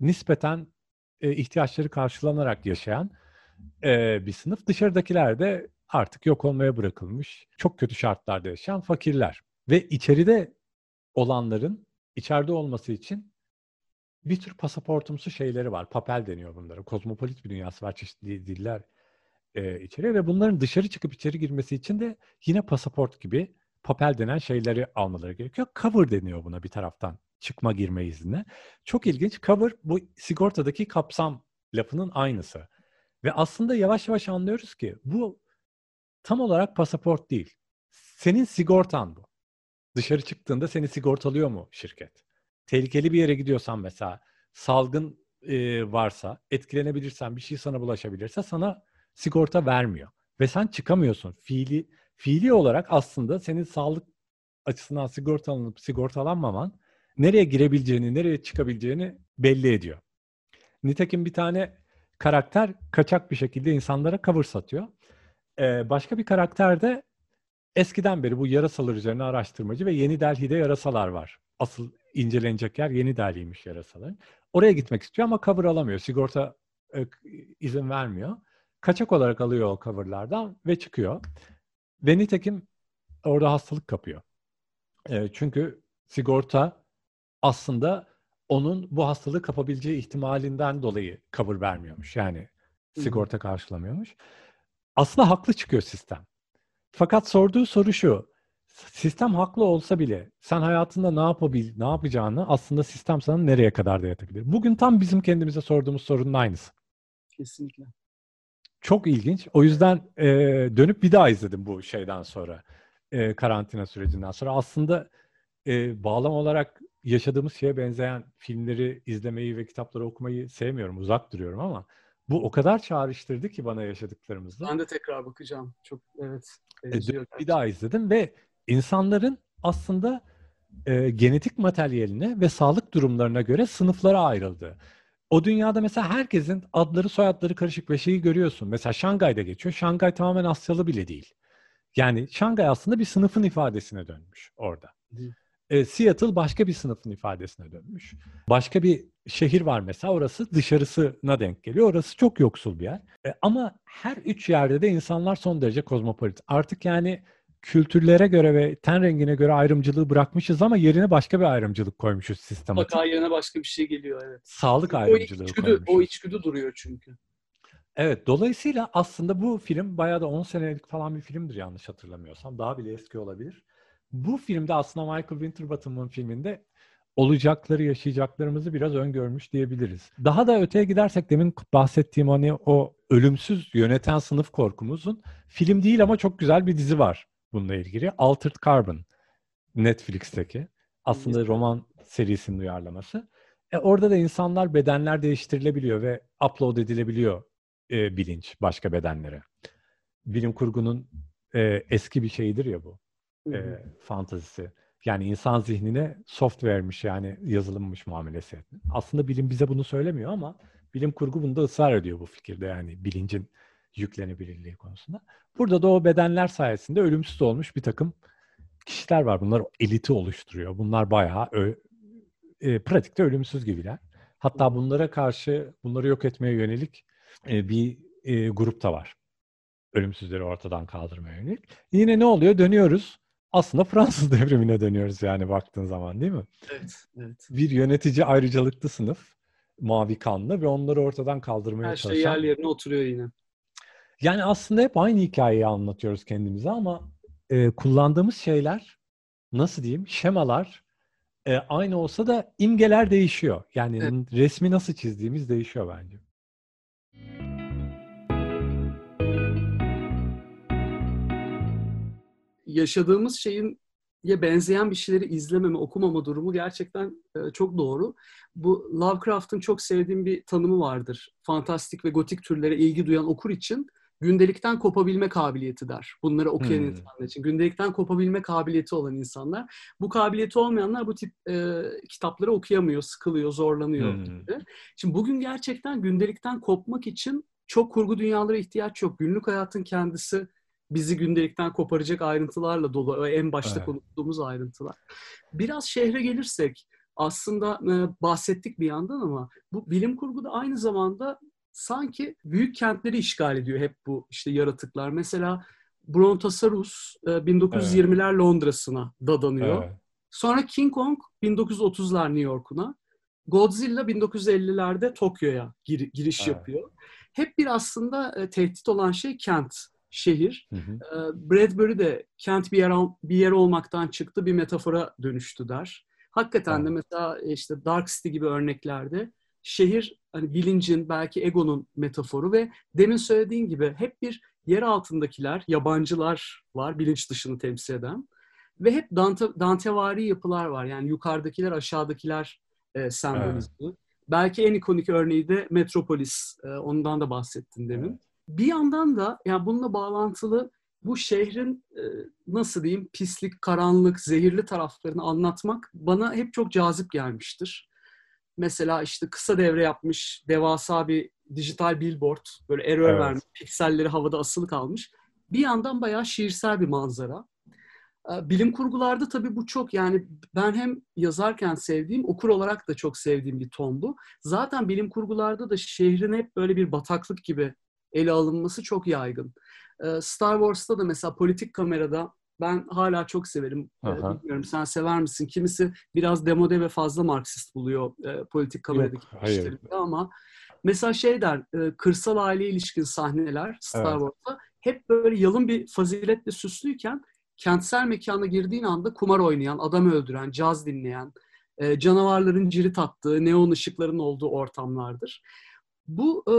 nispeten e, ihtiyaçları karşılanarak yaşayan e, bir sınıf. Dışarıdakiler de artık yok olmaya bırakılmış, çok kötü şartlarda yaşayan fakirler. Ve içeride olanların içeride olması için bir tür pasaportumsu şeyleri var. Papel deniyor bunlara. Kozmopolit bir dünyası var. Çeşitli diller e, içeriye ve bunların dışarı çıkıp içeri girmesi için de yine pasaport gibi papel denen şeyleri almaları gerekiyor. Cover deniyor buna bir taraftan çıkma girme iznine. Çok ilginç. Cover bu sigortadaki kapsam lafının aynısı. Ve aslında yavaş yavaş anlıyoruz ki bu tam olarak pasaport değil. Senin sigortan bu. Dışarı çıktığında seni sigortalıyor mu şirket? Tehlikeli bir yere gidiyorsan mesela salgın e, varsa, etkilenebilirsen, bir şey sana bulaşabilirse sana sigorta vermiyor. Ve sen çıkamıyorsun. Fiili fiili olarak aslında senin sağlık açısından sigortalanıp sigortalanmaman nereye girebileceğini, nereye çıkabileceğini belli ediyor. Nitekim bir tane karakter kaçak bir şekilde insanlara cover satıyor. Ee, başka bir karakter de eskiden beri bu yarasalar üzerine araştırmacı ve Yeni Delhi'de yarasalar var. Asıl incelenecek yer Yeni Delhi'ymiş yarasalar. Oraya gitmek istiyor ama cover alamıyor. Sigorta e, izin vermiyor. Kaçak olarak alıyor o coverlardan ve çıkıyor. Ve nitekim orada hastalık kapıyor. E, çünkü sigorta aslında onun bu hastalığı kapabileceği ihtimalinden dolayı cover vermiyormuş. Yani sigorta karşılamıyormuş. Aslında haklı çıkıyor sistem. Fakat sorduğu soru şu. Sistem haklı olsa bile sen hayatında ne yapabil, ne yapacağını aslında sistem sana nereye kadar dayatabilir? Bugün tam bizim kendimize sorduğumuz sorunun aynısı. Kesinlikle. Çok ilginç. O yüzden e, dönüp bir daha izledim bu şeyden sonra. E, karantina sürecinden sonra. Aslında e, bağlam olarak yaşadığımız şeye benzeyen filmleri izlemeyi ve kitapları okumayı sevmiyorum. Uzak duruyorum ama bu o kadar çağrıştırdı ki bana yaşadıklarımızda. Ben de tekrar bakacağım. Çok evet. E, bir daha izledim ve insanların aslında e, genetik materyaline ve sağlık durumlarına göre sınıflara ayrıldı. O dünyada mesela herkesin adları soyadları karışık ve şeyi görüyorsun. Mesela Şangay'da geçiyor. Şangay tamamen Asyalı bile değil. Yani Şangay aslında bir sınıfın ifadesine dönmüş orada. E, Seattle başka bir sınıfın ifadesine dönmüş. Başka bir şehir var mesela orası dışarısına denk geliyor. Orası çok yoksul bir yer. E, ama her üç yerde de insanlar son derece kozmopolit. Artık yani kültürlere göre ve ten rengine göre ayrımcılığı bırakmışız ama yerine başka bir ayrımcılık koymuşuz sistematik. Mutlaka yerine başka bir şey geliyor evet. Sağlık ayrımcılığı o içgüdü, koymuşuz. O içgüdü duruyor çünkü. Evet, dolayısıyla aslında bu film bayağı da 10 senelik falan bir filmdir yanlış hatırlamıyorsam. Daha bile eski olabilir. Bu filmde aslında Michael Winterbottom'un filminde olacakları, yaşayacaklarımızı biraz öngörmüş diyebiliriz. Daha da öteye gidersek demin bahsettiğim hani o ölümsüz yöneten sınıf korkumuzun film değil ama çok güzel bir dizi var bununla ilgili. Altered Carbon Netflix'teki. Aslında roman serisinin uyarlaması. E orada da insanlar bedenler değiştirilebiliyor ve upload edilebiliyor e, bilinç başka bedenlere. Bilim kurgunun e, eski bir şeyidir ya bu. E, fantazisi. Yani insan zihnine software'miş yani yazılımmış muamelesi. Aslında bilim bize bunu söylemiyor ama bilim kurgu bunda ısrar ediyor bu fikirde yani bilincin yüklenebilirliği konusunda. Burada da o bedenler sayesinde ölümsüz olmuş bir takım kişiler var. Bunlar eliti oluşturuyor. Bunlar bayağı ö, e, pratikte ölümsüz gibiler. Hatta bunlara karşı bunları yok etmeye yönelik e, bir e, grup da var. Ölümsüzleri ortadan kaldırmaya yönelik. Yine ne oluyor? Dönüyoruz. Aslında Fransız devrimine dönüyoruz yani baktığın zaman değil mi? Evet, evet. Bir yönetici ayrıcalıklı sınıf mavi kanlı ve onları ortadan kaldırmaya Her çalışan. şey yer yerine oturuyor yine. Yani aslında hep aynı hikayeyi anlatıyoruz kendimize ama e, kullandığımız şeyler nasıl diyeyim şemalar e, aynı olsa da imgeler değişiyor. Yani evet. resmi nasıl çizdiğimiz değişiyor bence. Yaşadığımız şeyin ya benzeyen bir şeyleri izlememe, okumama durumu gerçekten e, çok doğru. Bu Lovecraft'ın çok sevdiğim bir tanımı vardır. Fantastik ve gotik türlere ilgi duyan okur için gündelikten kopabilme kabiliyeti der. Bunları okuyan hmm. insanlar için. Gündelikten kopabilme kabiliyeti olan insanlar. Bu kabiliyeti olmayanlar bu tip e, kitapları okuyamıyor, sıkılıyor, zorlanıyor hmm. gibi. Şimdi bugün gerçekten gündelikten kopmak için çok kurgu dünyalara ihtiyaç yok. Günlük hayatın kendisi bizi gündelikten koparacak ayrıntılarla dolu. En başta evet. konuştuğumuz ayrıntılar. Biraz şehre gelirsek aslında e, bahsettik bir yandan ama bu bilim kurguda aynı zamanda sanki büyük kentleri işgal ediyor hep bu işte yaratıklar. Mesela Brontosaurus 1920'ler evet. Londra'sına dadanıyor. Evet. Sonra King Kong 1930'lar New York'una. Godzilla 1950'lerde Tokyo'ya gir- giriş evet. yapıyor. Hep bir aslında e, tehdit olan şey kent, şehir. Hı hı. E, Bradbury de kent bir yer, bir yer olmaktan çıktı bir metafora dönüştü der. Hakikaten evet. de mesela işte Dark City gibi örneklerde şehir hani bilincin belki egonun metaforu ve demin söylediğin gibi hep bir yer altındakiler, yabancılar var bilinç dışını temsil eden ve hep Dante, Dantevari yapılar var. Yani yukarıdakiler, aşağıdakiler e, sembolizmi. Evet. Belki en ikonik örneği de Metropolis. E, ondan da bahsettin demin. Evet. Bir yandan da yani bununla bağlantılı bu şehrin e, nasıl diyeyim pislik, karanlık, zehirli taraflarını anlatmak bana hep çok cazip gelmiştir mesela işte kısa devre yapmış devasa bir dijital billboard böyle error evet. vermiş pikselleri havada asılı kalmış. Bir yandan bayağı şiirsel bir manzara. Ee, bilim kurgularda tabii bu çok yani ben hem yazarken sevdiğim, okur olarak da çok sevdiğim bir ton bu. Zaten bilim kurgularda da şehrin hep böyle bir bataklık gibi ele alınması çok yaygın. Ee, Star Wars'ta da mesela politik kamerada ben hala çok severim. Ee, Aha. Bilmiyorum sen sever misin? Kimisi biraz demode ve fazla Marksist buluyor e, politik kameradaki işleri ama mesela şey der, e, kırsal aile ilişkin sahneler Star evet. Wars'ta hep böyle yalın bir faziletle süslüyken kentsel mekana girdiğin anda kumar oynayan, adam öldüren, caz dinleyen, e, canavarların cirit attığı, neon ışıkların olduğu ortamlardır. Bu e,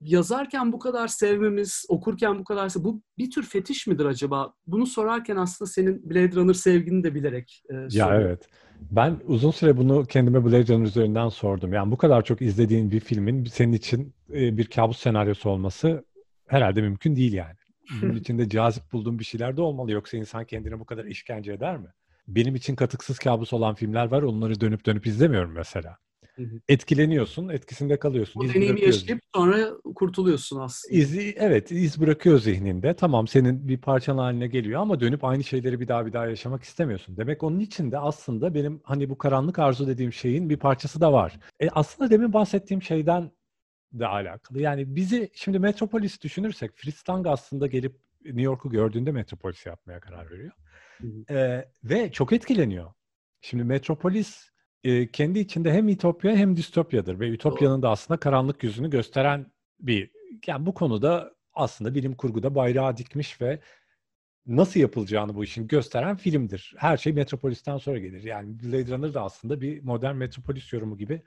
yazarken bu kadar sevmemiz, okurken bu kadar bu bir tür fetiş midir acaba? Bunu sorarken aslında senin Blade Runner sevgini de bilerek e, Ya evet. Ben uzun süre bunu kendime Blade Runner üzerinden sordum. Yani bu kadar çok izlediğin bir filmin senin için e, bir kabus senaryosu olması herhalde mümkün değil yani. Bunun içinde cazip bulduğum bir şeyler de olmalı. Yoksa insan kendine bu kadar işkence eder mi? Benim için katıksız kabus olan filmler var. Onları dönüp dönüp izlemiyorum mesela. Etkileniyorsun, etkisinde kalıyorsun. O deneyimi yaşayıp sonra kurtuluyorsun aslında. İzi, evet, iz bırakıyor zihninde. Tamam senin bir parçan haline geliyor ama dönüp aynı şeyleri bir daha bir daha yaşamak istemiyorsun. Demek onun için de aslında benim hani bu karanlık arzu dediğim şeyin bir parçası da var. E, aslında demin bahsettiğim şeyden de alakalı. Yani bizi şimdi Metropolis düşünürsek Fritz Lang aslında gelip New York'u gördüğünde Metropolis yapmaya karar veriyor. E, ve çok etkileniyor. Şimdi Metropolis e, kendi içinde hem ütopya hem distopyadır ve ütopyanın da aslında karanlık yüzünü gösteren bir yani bu konuda aslında bilim kurguda bayrağı dikmiş ve nasıl yapılacağını bu işin gösteren filmdir. Her şey Metropolis'ten sonra gelir. Yani Blade Runner da aslında bir modern Metropolis yorumu gibi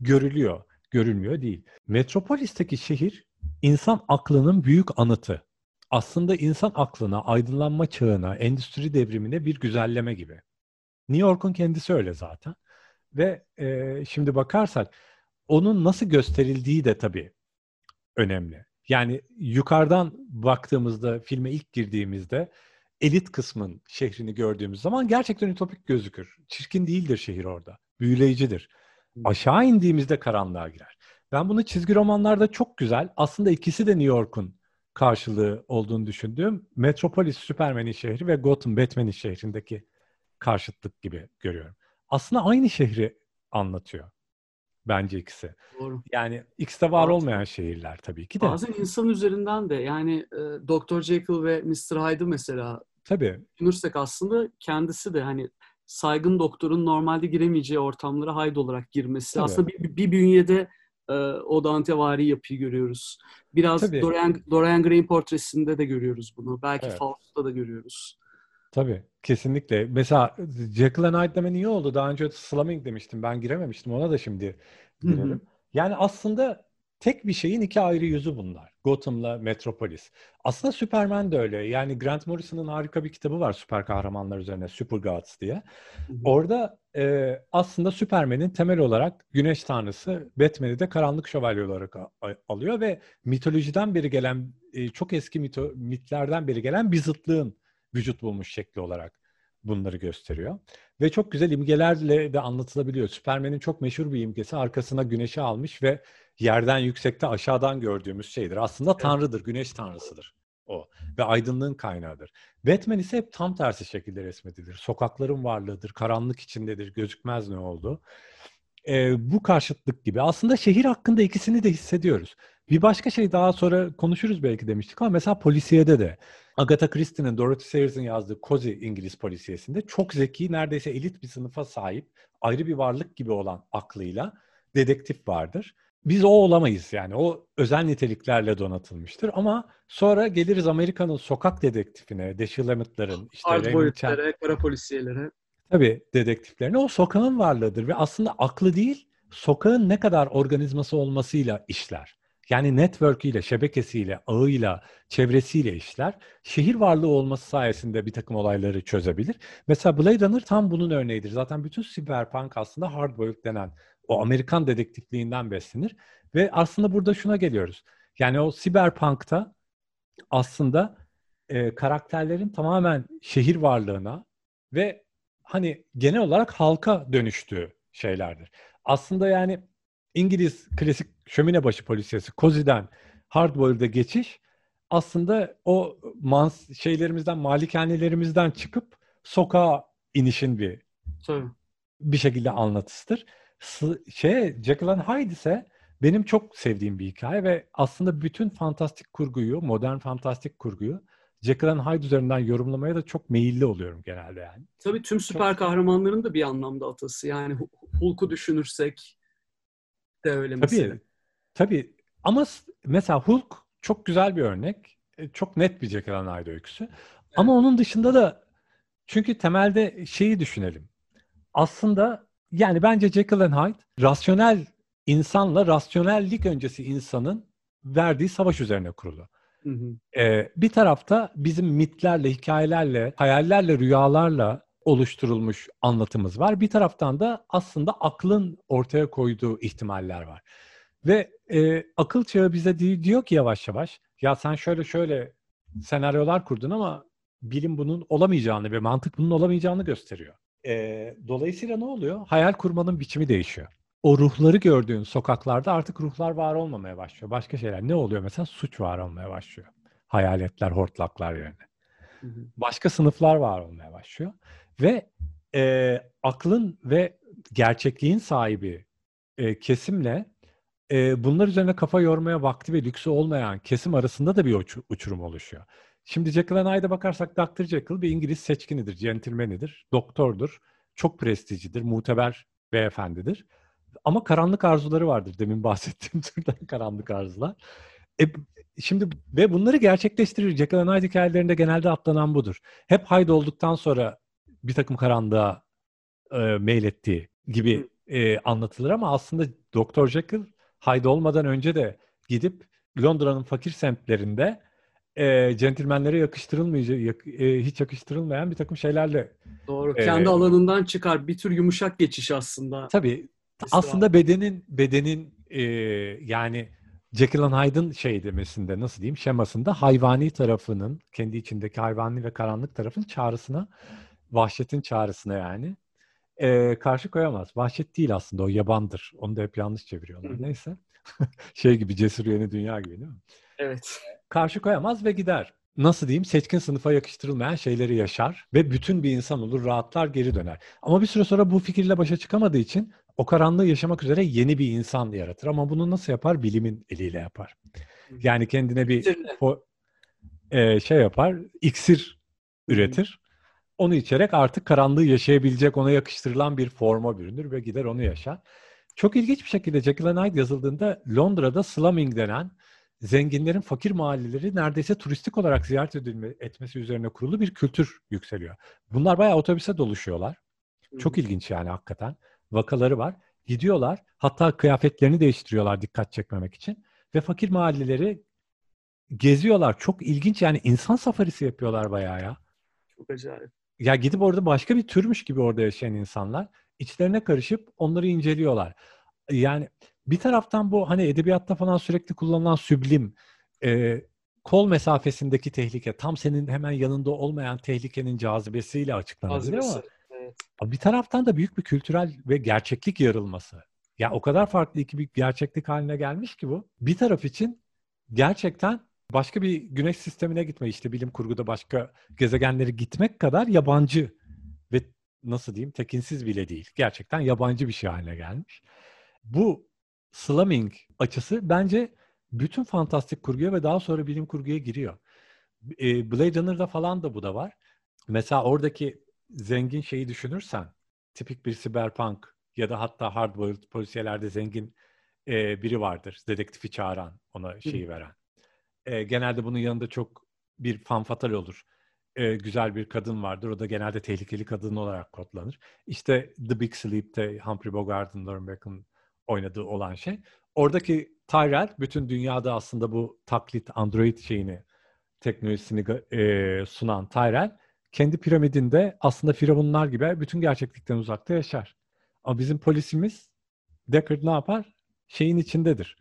görülüyor. Görülmüyor değil. Metropolis'teki şehir insan aklının büyük anıtı. Aslında insan aklına, aydınlanma çağına, endüstri devrimine bir güzelleme gibi. New York'un kendisi öyle zaten. Ve e, şimdi bakarsak onun nasıl gösterildiği de tabii önemli. Yani yukarıdan baktığımızda, filme ilk girdiğimizde elit kısmın şehrini gördüğümüz zaman gerçekten ütopik gözükür. Çirkin değildir şehir orada. Büyüleyicidir. Aşağı indiğimizde karanlığa girer. Ben bunu çizgi romanlarda çok güzel, aslında ikisi de New York'un karşılığı olduğunu düşündüğüm Metropolis Superman'in şehri ve Gotham Batman'in şehrindeki karşıtlık gibi görüyorum aslında aynı şehri anlatıyor. Bence ikisi. Doğru. Yani ikisi de var Bazen, olmayan şehirler tabii ki de. Bazen insan üzerinden de yani e, Dr. Jekyll ve Mr. Hyde'ı mesela tabii. düşünürsek aslında kendisi de hani saygın doktorun normalde giremeyeceği ortamlara Hyde olarak girmesi. Tabii. Aslında bir, bir bünyede e, o Dantevari yapıyı görüyoruz. Biraz Tabii. Dorian, Dorian Gray'in portresinde de görüyoruz bunu. Belki evet. Faust'ta da görüyoruz. Tabii kesinlikle. Mesela Jekyll and Hyde demen iyi oldu. Daha önce Slumming demiştim. Ben girememiştim. Ona da şimdi girelim. Yani aslında tek bir şeyin iki ayrı yüzü bunlar. Gotham'la Metropolis. Aslında Superman de öyle. Yani Grant Morrison'ın harika bir kitabı var süper kahramanlar üzerine Super Gods diye. Orada e, aslında Superman'in temel olarak güneş tanrısı Batman'i de karanlık şövalye olarak alıyor ve mitolojiden beri gelen e, çok eski mito, mitlerden beri gelen bir zıtlığın vücut bulmuş şekli olarak bunları gösteriyor. Ve çok güzel imgelerle de anlatılabiliyor. Superman'in çok meşhur bir imgesi arkasına güneşi almış ve yerden yüksekte aşağıdan gördüğümüz şeydir. Aslında tanrıdır, güneş tanrısıdır o ve aydınlığın kaynağıdır. Batman ise hep tam tersi şekilde resmedilir. Sokakların varlığıdır, karanlık içindedir, gözükmez ne oldu. Ee, bu karşıtlık gibi. Aslında şehir hakkında ikisini de hissediyoruz. Bir başka şey daha sonra konuşuruz belki demiştik ama mesela polisiyede de Agatha Christie'nin, Dorothy Sayers'ın yazdığı Cozy İngiliz polisiyesinde çok zeki, neredeyse elit bir sınıfa sahip, ayrı bir varlık gibi olan aklıyla dedektif vardır. Biz o olamayız yani. O özel niteliklerle donatılmıştır. Ama sonra geliriz Amerika'nın sokak dedektifine, Emmett'ların, işte Hardboiled'lere, kara polisiyelere. Tabii dedektiflerine o sokağın varlığıdır ve aslında aklı değil, sokağın ne kadar organizması olmasıyla işler. Yani network'iyle, şebekesiyle, ağıyla, çevresiyle işler. Şehir varlığı olması sayesinde bir takım olayları çözebilir. Mesela Blade Runner tam bunun örneğidir. Zaten bütün cyberpunk aslında hardboiled denen o Amerikan dedektifliğinden beslenir. Ve aslında burada şuna geliyoruz. Yani o cyberpunk'ta aslında e, karakterlerin tamamen şehir varlığına ve hani genel olarak halka dönüştüğü şeylerdir. Aslında yani İngiliz klasik şömine başı polisiyesi Cozy'den Hardboiled'e geçiş aslında o mans şeylerimizden, malikanelerimizden çıkıp sokağa inişin bir Tabii. bir şekilde anlatısıdır. S- şey Jekyll and Hyde ise benim çok sevdiğim bir hikaye ve aslında bütün fantastik kurguyu, modern fantastik kurguyu Jekyll and Hyde üzerinden yorumlamaya da çok meyilli oluyorum genelde yani. Tabii tüm süper çok... kahramanların da bir anlamda atası. Yani Hulk'u düşünürsek de öyle mesela. Tabii. Tabii. Ama mesela Hulk çok güzel bir örnek. E, çok net bir Jekyll and Hyde öyküsü. Evet. Ama onun dışında da çünkü temelde şeyi düşünelim. Aslında yani bence Jekyll and Hyde rasyonel insanla rasyonellik öncesi insanın verdiği savaş üzerine kurulu. Hı hı. Ee, bir tarafta bizim mitlerle, hikayelerle, hayallerle, rüyalarla oluşturulmuş anlatımız var. Bir taraftan da aslında aklın ortaya koyduğu ihtimaller var. Ve e, akıl çağı bize diyor ki yavaş yavaş ya sen şöyle şöyle senaryolar kurdun ama bilim bunun olamayacağını ve mantık bunun olamayacağını gösteriyor. E, dolayısıyla ne oluyor? Hayal kurmanın biçimi değişiyor. O ruhları gördüğün sokaklarda artık ruhlar var olmamaya başlıyor. Başka şeyler. Ne oluyor mesela? Suç var olmaya başlıyor. Hayaletler, hortlaklar yerine. Başka sınıflar var olmaya başlıyor. Ve e, aklın ve gerçekliğin sahibi e, kesimle e, bunlar üzerine kafa yormaya vakti ve lüksü olmayan kesim arasında da bir uç, uçurum oluşuyor. Şimdi Jekyll and Hyde'a bakarsak Dr. Jekyll bir İngiliz seçkinidir, centilmenidir, doktordur, çok prestijlidir, muteber beyefendidir. Ama karanlık arzuları vardır demin bahsettiğim türden karanlık arzular. E, şimdi ve bunları gerçekleştirir. Jekyll and Hyde hikayelerinde genelde atlanan budur. Hep Hyde olduktan sonra bir takım karanlığa e, meylettiği gibi e, anlatılır ama aslında Dr. Jekyll Hyde olmadan önce de gidip Londra'nın fakir semtlerinde e, centilmenlere yakıştırılmayacak, yak, e, hiç yakıştırılmayan bir takım şeylerle. Doğru. E, Kendi alanından çıkar. Bir tür yumuşak geçiş aslında. Tabii. Aslında bedenin bedenin e, yani Jekyll and Hyde'ın şey demesinde nasıl diyeyim şemasında hayvani tarafının kendi içindeki hayvani ve karanlık tarafın çağrısına vahşetin çağrısına yani e, karşı koyamaz. Vahşet değil aslında o yabandır. Onu da hep yanlış çeviriyorlar. Neyse. şey gibi cesur yeni dünya gibi değil mi? Evet. Karşı koyamaz ve gider. Nasıl diyeyim seçkin sınıfa yakıştırılmayan şeyleri yaşar ve bütün bir insan olur, rahatlar, geri döner. Ama bir süre sonra bu fikirle başa çıkamadığı için o karanlığı yaşamak üzere yeni bir insan yaratır. Ama bunu nasıl yapar? Bilimin eliyle yapar. Yani kendine bir o, e, şey yapar, iksir üretir Onu içerek artık karanlığı yaşayabilecek, ona yakıştırılan bir forma bürünür ve gider onu yaşar. Çok ilginç bir şekilde Jekyll Hyde yazıldığında Londra'da slumming denen zenginlerin fakir mahalleleri neredeyse turistik olarak ziyaret edilme, etmesi üzerine kurulu bir kültür yükseliyor. Bunlar bayağı otobüse doluşuyorlar. Çok ilginç yani hakikaten. Vakaları var. Gidiyorlar. Hatta kıyafetlerini değiştiriyorlar dikkat çekmemek için. Ve fakir mahalleleri geziyorlar. Çok ilginç yani insan safarisi yapıyorlar bayağı ya. Çok acayip. Ya gidip orada başka bir türmüş gibi orada yaşayan insanlar içlerine karışıp onları inceliyorlar. Yani bir taraftan bu hani edebiyatta falan sürekli kullanılan süblim, e, kol mesafesindeki tehlike, tam senin hemen yanında olmayan tehlikenin cazibesiyle açıklanabilir ama evet. bir taraftan da büyük bir kültürel ve gerçeklik yarılması. Ya o kadar farklı iki bir gerçeklik haline gelmiş ki bu. Bir taraf için gerçekten başka bir güneş sistemine gitme işte bilim kurguda başka gezegenleri gitmek kadar yabancı ve nasıl diyeyim tekinsiz bile değil. Gerçekten yabancı bir şey haline gelmiş. Bu slumming açısı bence bütün fantastik kurguya ve daha sonra bilim kurguya giriyor. E, Blade Runner'da falan da bu da var. Mesela oradaki zengin şeyi düşünürsen, tipik bir cyberpunk ya da hatta hardboiled polisiyelerde zengin e, biri vardır. Dedektifi çağıran, ona şeyi veren. E, genelde bunun yanında çok bir fanfatal olur. E, güzel bir kadın vardır. O da genelde tehlikeli kadın olarak kodlanır. İşte The Big Sleep'te Humphrey Bogart'ın, Lauren oynadığı olan şey. Oradaki Tyrell bütün dünyada aslında bu taklit Android şeyini teknolojisini e, sunan Tyrell kendi piramidinde aslında firavunlar gibi bütün gerçeklikten uzakta yaşar. Ama bizim polisimiz Deckard ne yapar? Şeyin içindedir.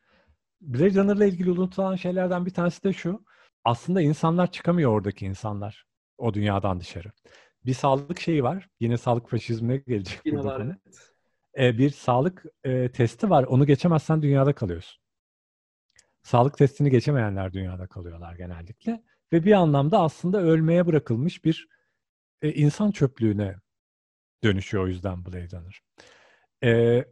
Blade Runner'la ilgili unutulan şeylerden bir tanesi de şu. Aslında insanlar çıkamıyor oradaki insanlar. O dünyadan dışarı. Bir sağlık şeyi var. Yine sağlık faşizmine gelecek. Yine var. Evet e, bir sağlık e, testi var. Onu geçemezsen dünyada kalıyorsun. Sağlık testini geçemeyenler dünyada kalıyorlar genellikle. Ve bir anlamda aslında ölmeye bırakılmış bir e, insan çöplüğüne dönüşüyor o yüzden Blade Runner. E,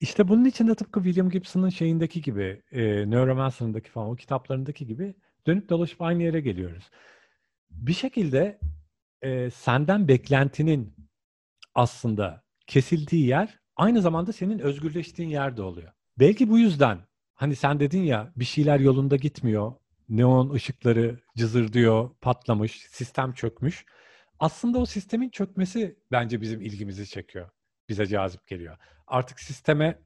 işte bunun için de tıpkı William Gibson'ın şeyindeki gibi, e, Neuromancer'ındaki falan o kitaplarındaki gibi dönüp dolaşıp aynı yere geliyoruz. Bir şekilde e, senden beklentinin aslında kesildiği yer aynı zamanda senin özgürleştiğin yerde oluyor. Belki bu yüzden hani sen dedin ya bir şeyler yolunda gitmiyor. Neon ışıkları cızırdıyor, patlamış, sistem çökmüş. Aslında o sistemin çökmesi bence bizim ilgimizi çekiyor. Bize cazip geliyor. Artık sisteme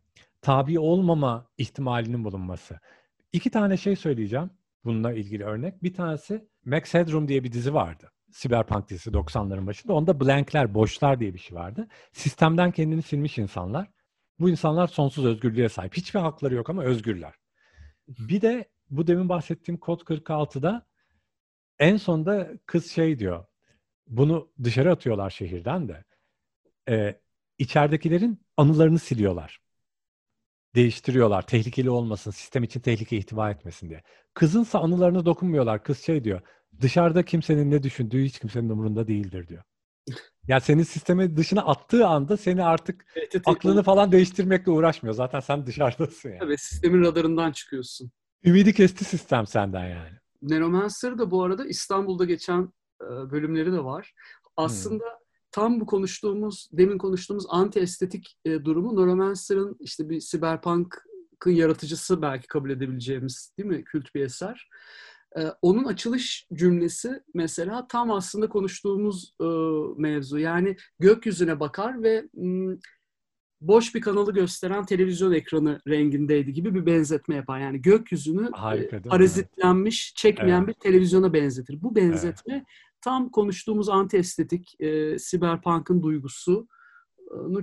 tabi olmama ihtimalinin bulunması. İki tane şey söyleyeceğim bununla ilgili örnek. Bir tanesi Max Headroom diye bir dizi vardı. Cyberpunk dizisi 90'ların başında. Onda blankler, boşlar diye bir şey vardı. Sistemden kendini silmiş insanlar. Bu insanlar sonsuz özgürlüğe sahip. Hiçbir hakları yok ama özgürler. Bir de bu demin bahsettiğim kod 46'da en sonda kız şey diyor. Bunu dışarı atıyorlar şehirden de. Ee, içeridekilerin anılarını siliyorlar. Değiştiriyorlar. Tehlikeli olmasın. Sistem için tehlike ihtiva etmesin diye. Kızınsa anılarına dokunmuyorlar. Kız şey diyor dışarıda kimsenin ne düşündüğü hiç kimsenin umurunda değildir diyor. Yani senin sistemi dışına attığı anda seni artık evet, evet, aklını evet. falan değiştirmekle uğraşmıyor. Zaten sen dışarıdasın yani. Evet sistemin radarından çıkıyorsun. Ümidi kesti sistem senden yani. Neuromancer da bu arada İstanbul'da geçen bölümleri de var. Aslında hmm. Tam bu konuştuğumuz, demin konuştuğumuz anti estetik e, durumu Neuromancer'ın işte bir cyberpunk'ın yaratıcısı belki kabul edebileceğimiz değil mi? Kült bir eser. Ee, onun açılış cümlesi mesela tam aslında konuştuğumuz e, mevzu. Yani gökyüzüne bakar ve m, boş bir kanalı gösteren televizyon ekranı rengindeydi gibi bir benzetme yapar. Yani gökyüzünü Harika, parazitlenmiş, çekmeyen evet. bir televizyona benzetir. Bu benzetme evet. Tam konuştuğumuz anti-estetik, e, siberpunk'ın duygusu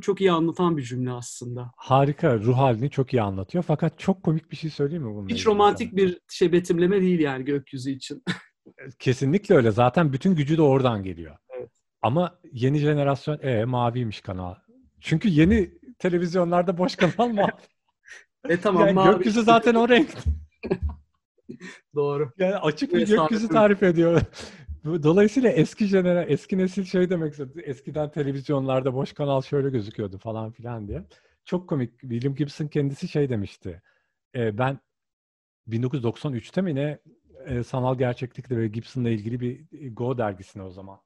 çok iyi anlatan bir cümle aslında. Harika, ruh halini çok iyi anlatıyor. Fakat çok komik bir şey söyleyeyim mi bununla? Hiç romantik sana? bir şey betimleme değil yani gökyüzü için. Kesinlikle öyle. Zaten bütün gücü de oradan geliyor. Evet. Ama yeni jenerasyon e maviymiş kanal. Çünkü yeni televizyonlarda boş kanal mavi. e tamam yani mavi. Gökyüzü zaten o renk. Doğru. Yani açık bir gökyüzü tarif ediyor. Dolayısıyla eski jenera, eski nesil şey demek istedi. Eskiden televizyonlarda boş kanal şöyle gözüküyordu falan filan diye. Çok komik. William Gibson kendisi şey demişti. E, ben 1993'te mi ne e, sanal gerçeklikle ve Gibson'la ilgili bir Go dergisine o zaman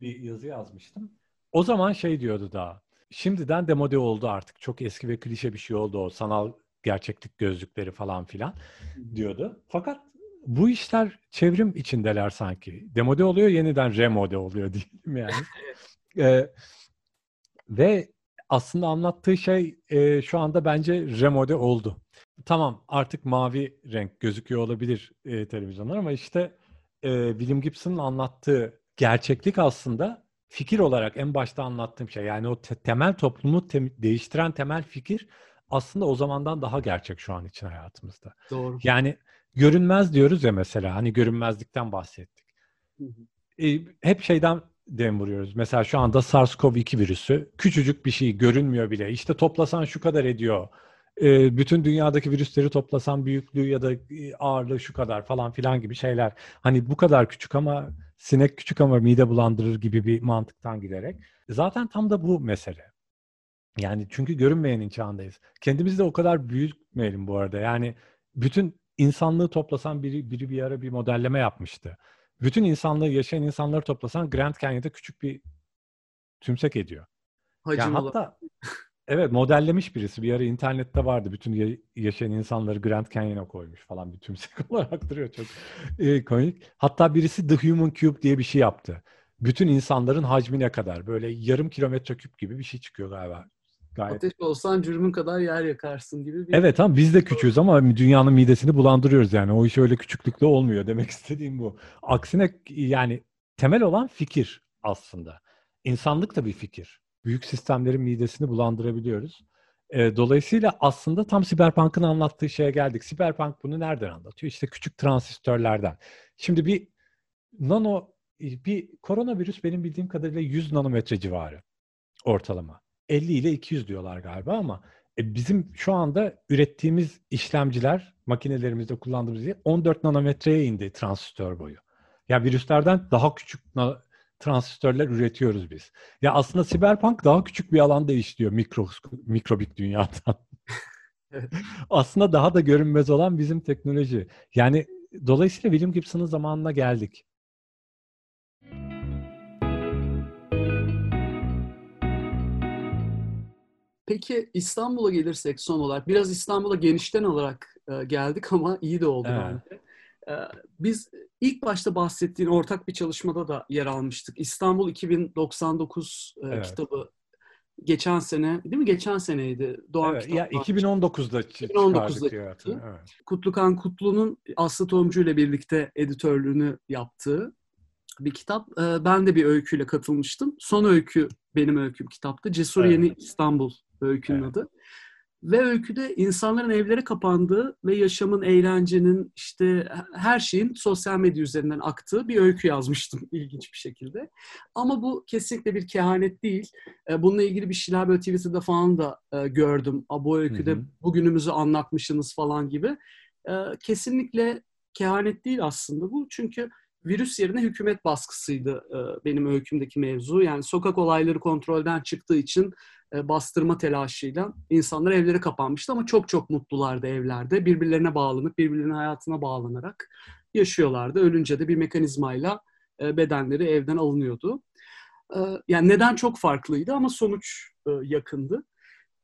bir yazı yazmıştım. O zaman şey diyordu daha. Şimdiden demode oldu artık. Çok eski ve klişe bir şey oldu o sanal gerçeklik gözlükleri falan filan diyordu. Fakat bu işler çevrim içindeler sanki. Demode oluyor yeniden remode oluyor diyelim yani. ee, ve aslında anlattığı şey e, şu anda bence remode oldu. Tamam artık mavi renk gözüküyor olabilir e, televizyonlar ama işte e, William Gibson'ın anlattığı gerçeklik aslında fikir olarak en başta anlattığım şey. Yani o te- temel toplumu te- değiştiren temel fikir aslında o zamandan daha gerçek şu an için hayatımızda. Doğru. Yani görünmez diyoruz ya mesela hani görünmezlikten bahsettik. Hı hı. E, hep şeyden dem vuruyoruz. Mesela şu anda SARS-CoV-2 virüsü küçücük bir şey görünmüyor bile. İşte toplasan şu kadar ediyor. E, bütün dünyadaki virüsleri toplasan büyüklüğü ya da e, ağırlığı şu kadar falan filan gibi şeyler. Hani bu kadar küçük ama sinek küçük ama mide bulandırır gibi bir mantıktan giderek. Zaten tam da bu mesele. Yani çünkü görünmeyenin çağındayız. Kendimizi de o kadar büyütmeyelim bu arada. Yani bütün insanlığı toplasan biri, biri bir ara bir modelleme yapmıştı. Bütün insanlığı, yaşayan insanları toplasan Grand Canyon'da küçük bir tümsek ediyor. Hacim yani hatta evet modellemiş birisi. Bir ara internette vardı. Bütün yaşayan insanları Grand Canyon'a koymuş falan bir tümsek olarak duruyor. Çok e, komik. Hatta birisi The Human Cube diye bir şey yaptı. Bütün insanların hacmi ne kadar? Böyle yarım kilometre küp gibi bir şey çıkıyor galiba. Gayet. Ateş olsan cürmün kadar yer yakarsın gibi bir... Evet tamam biz de küçüğüz ama dünyanın midesini bulandırıyoruz yani. O iş öyle küçüklükle olmuyor demek istediğim bu. Aksine yani temel olan fikir aslında. İnsanlık da bir fikir. Büyük sistemlerin midesini bulandırabiliyoruz. E, dolayısıyla aslında tam Cyberpunk'ın anlattığı şeye geldik. Cyberpunk bunu nereden anlatıyor? İşte küçük transistörlerden. Şimdi bir nano bir koronavirüs benim bildiğim kadarıyla 100 nanometre civarı ortalama. 50 ile 200 diyorlar galiba ama e, bizim şu anda ürettiğimiz işlemciler, makinelerimizde kullandığımız 14 nanometreye indi transistör boyu. Ya virüslerden daha küçük transistörler üretiyoruz biz. Ya aslında Cyberpunk daha küçük bir alanda işliyor mikro, mikrobik dünyadan. evet. Aslında daha da görünmez olan bizim teknoloji. Yani dolayısıyla William Gibson'ın zamanına geldik. Peki İstanbul'a gelirsek son olarak, biraz İstanbul'a genişten olarak e, geldik ama iyi de oldu evet. bence. E, biz ilk başta bahsettiğin ortak bir çalışmada da yer almıştık. İstanbul 2099 e, evet. kitabı geçen sene değil mi? Geçen seneydi. Doğan evet, ya 2019'da 2019'da çıktı. Evet. Kutlukan Kutlu'nun Aslı Tomcu ile birlikte editörlüğünü yaptığı bir kitap. E, ben de bir öyküyle katılmıştım. Son öykü benim öyküm kitaptı. Cesur evet. Yeni İstanbul öykünün evet. adı. Ve öyküde insanların evlere kapandığı ve yaşamın, eğlencenin, işte her şeyin sosyal medya üzerinden aktığı bir öykü yazmıştım ilginç bir şekilde. Ama bu kesinlikle bir kehanet değil. E, bununla ilgili bir şeyler böyle Twitter'da falan da e, gördüm. Bu öyküde hı hı. bugünümüzü anlatmışsınız falan gibi. E, kesinlikle kehanet değil aslında bu. Çünkü virüs yerine hükümet baskısıydı benim öykümdeki mevzu. Yani sokak olayları kontrolden çıktığı için e, bastırma telaşıyla insanlar evlere kapanmıştı ama çok çok mutlulardı evlerde. Birbirlerine bağlanıp, birbirlerinin hayatına bağlanarak yaşıyorlardı. Ölünce de bir mekanizmayla e, bedenleri evden alınıyordu. E, yani neden çok farklıydı ama sonuç yakındı.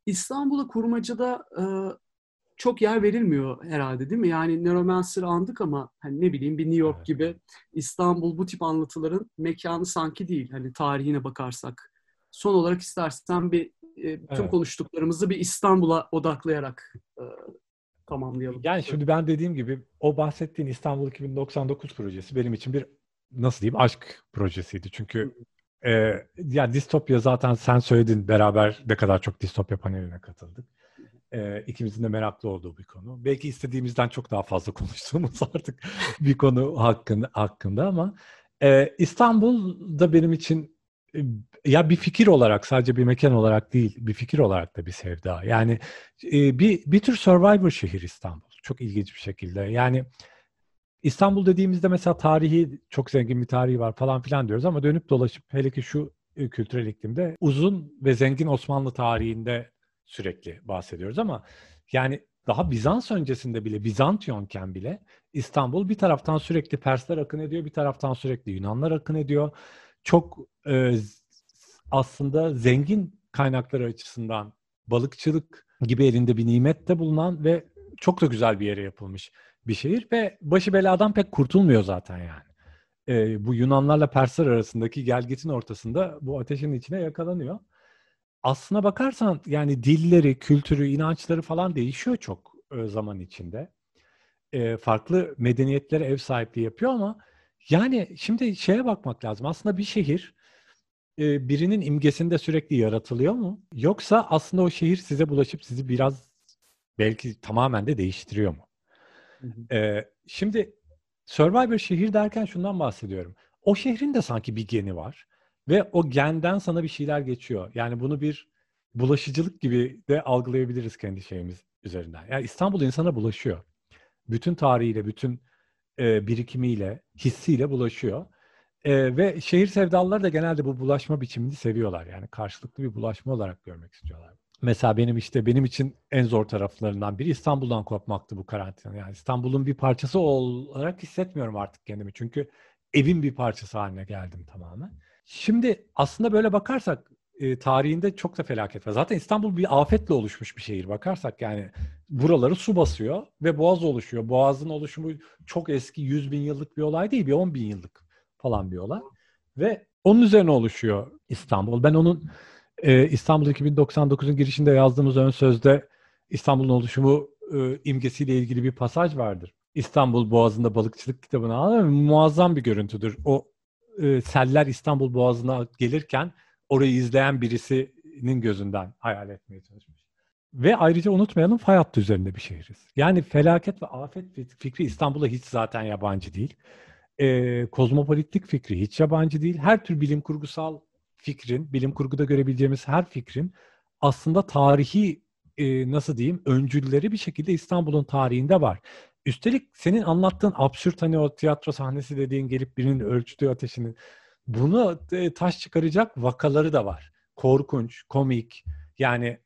İstanbul'a kurmacada çok yer verilmiyor herhalde değil mi? Yani Neuromancer'ı andık ama hani ne bileyim bir New York gibi İstanbul bu tip anlatıların mekanı sanki değil. Hani tarihine bakarsak son olarak istersen bir e, tüm evet. konuştuklarımızı bir İstanbul'a odaklayarak e, tamamlayalım. Yani şimdi ben dediğim gibi o bahsettiğin İstanbul 2099 projesi benim için bir nasıl diyeyim aşk projesiydi. Çünkü e, yani distopya zaten sen söyledin beraber ne kadar çok distopya paneline katıldık. E, ikimizin de meraklı olduğu bir konu. Belki istediğimizden çok daha fazla konuştuğumuz artık bir konu hakkında, hakkında ama e, İstanbul'da benim için ya bir fikir olarak sadece bir mekan olarak değil bir fikir olarak da bir sevda. Yani e, bir bir tür survivor şehir İstanbul. Çok ilginç bir şekilde. Yani İstanbul dediğimizde mesela tarihi çok zengin bir tarihi var falan filan diyoruz ama dönüp dolaşıp hele ki şu e, kültürel iklimde uzun ve zengin Osmanlı tarihinde sürekli bahsediyoruz ama yani daha Bizans öncesinde bile Bizantiyonken bile İstanbul bir taraftan sürekli Persler akın ediyor, bir taraftan sürekli Yunanlar akın ediyor çok e, aslında zengin kaynakları açısından balıkçılık gibi elinde bir nimet de bulunan ve çok da güzel bir yere yapılmış bir şehir ve başı beladan pek kurtulmuyor zaten yani. E, bu Yunanlarla Persler arasındaki gelgitin ortasında bu ateşin içine yakalanıyor. Aslına bakarsan yani dilleri, kültürü, inançları falan değişiyor çok e, zaman içinde. E, farklı medeniyetlere ev sahipliği yapıyor ama yani şimdi şeye bakmak lazım. Aslında bir şehir e, birinin imgesinde sürekli yaratılıyor mu? Yoksa aslında o şehir size bulaşıp sizi biraz belki tamamen de değiştiriyor mu? Hı hı. E, şimdi Survivor şehir derken şundan bahsediyorum. O şehrin de sanki bir geni var ve o genden sana bir şeyler geçiyor. Yani bunu bir bulaşıcılık gibi de algılayabiliriz kendi şeyimiz üzerinden. Yani İstanbul insana bulaşıyor. Bütün tarihiyle, bütün e, birikimiyle, hissiyle bulaşıyor. E, ve şehir sevdalıları da genelde bu bulaşma biçimini seviyorlar. Yani karşılıklı bir bulaşma olarak görmek istiyorlar. Mesela benim işte benim için en zor taraflarından biri İstanbul'dan kopmaktı bu karantina. Yani İstanbul'un bir parçası olarak hissetmiyorum artık kendimi. Çünkü evin bir parçası haline geldim tamamen. Şimdi aslında böyle bakarsak e, tarihinde çok da felaket var. Zaten İstanbul bir afetle oluşmuş bir şehir bakarsak yani buraları su basıyor ve boğaz oluşuyor. Boğazın oluşumu çok eski 100 bin yıllık bir olay değil bir 10 bin yıllık falan bir olay. Ve onun üzerine oluşuyor İstanbul. Ben onun e, İstanbul 2099'un girişinde yazdığımız ön sözde İstanbul'un oluşumu e, imgesiyle ilgili bir pasaj vardır. İstanbul Boğazı'nda balıkçılık kitabını al muazzam bir görüntüdür. O e, seller İstanbul Boğazı'na gelirken orayı izleyen birisinin gözünden hayal etmeye çalışmış. Ve ayrıca unutmayalım fay hattı üzerinde bir şehiriz. Yani felaket ve afet fikri İstanbul'a hiç zaten yabancı değil. E, kozmopolitlik fikri hiç yabancı değil. Her tür bilim kurgusal fikrin, bilim kurguda görebileceğimiz her fikrin aslında tarihi e, nasıl diyeyim öncülleri bir şekilde İstanbul'un tarihinde var. Üstelik senin anlattığın absürt hani o tiyatro sahnesi dediğin gelip birinin ölçtüğü ateşinin bunu e, taş çıkaracak vakaları da var. Korkunç, komik yani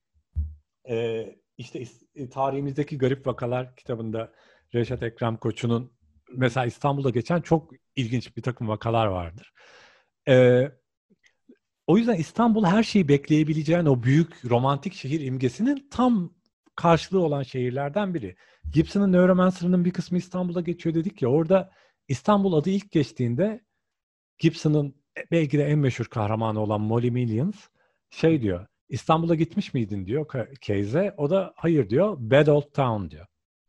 e, işte e, tarihimizdeki garip vakalar kitabında Reşat Ekrem Koçu'nun mesela İstanbul'da geçen çok ilginç bir takım vakalar vardır. E, o yüzden İstanbul her şeyi bekleyebileceğin o büyük romantik şehir imgesinin tam karşılığı olan şehirlerden biri. Gibson'ın Neuromancer'ının bir kısmı İstanbul'a geçiyor dedik ya orada İstanbul adı ilk geçtiğinde Gibson'ın belki de en meşhur kahramanı olan Molly Millions şey diyor İstanbul'a gitmiş miydin diyor Case'e. O da hayır diyor. Bad Old Town diyor.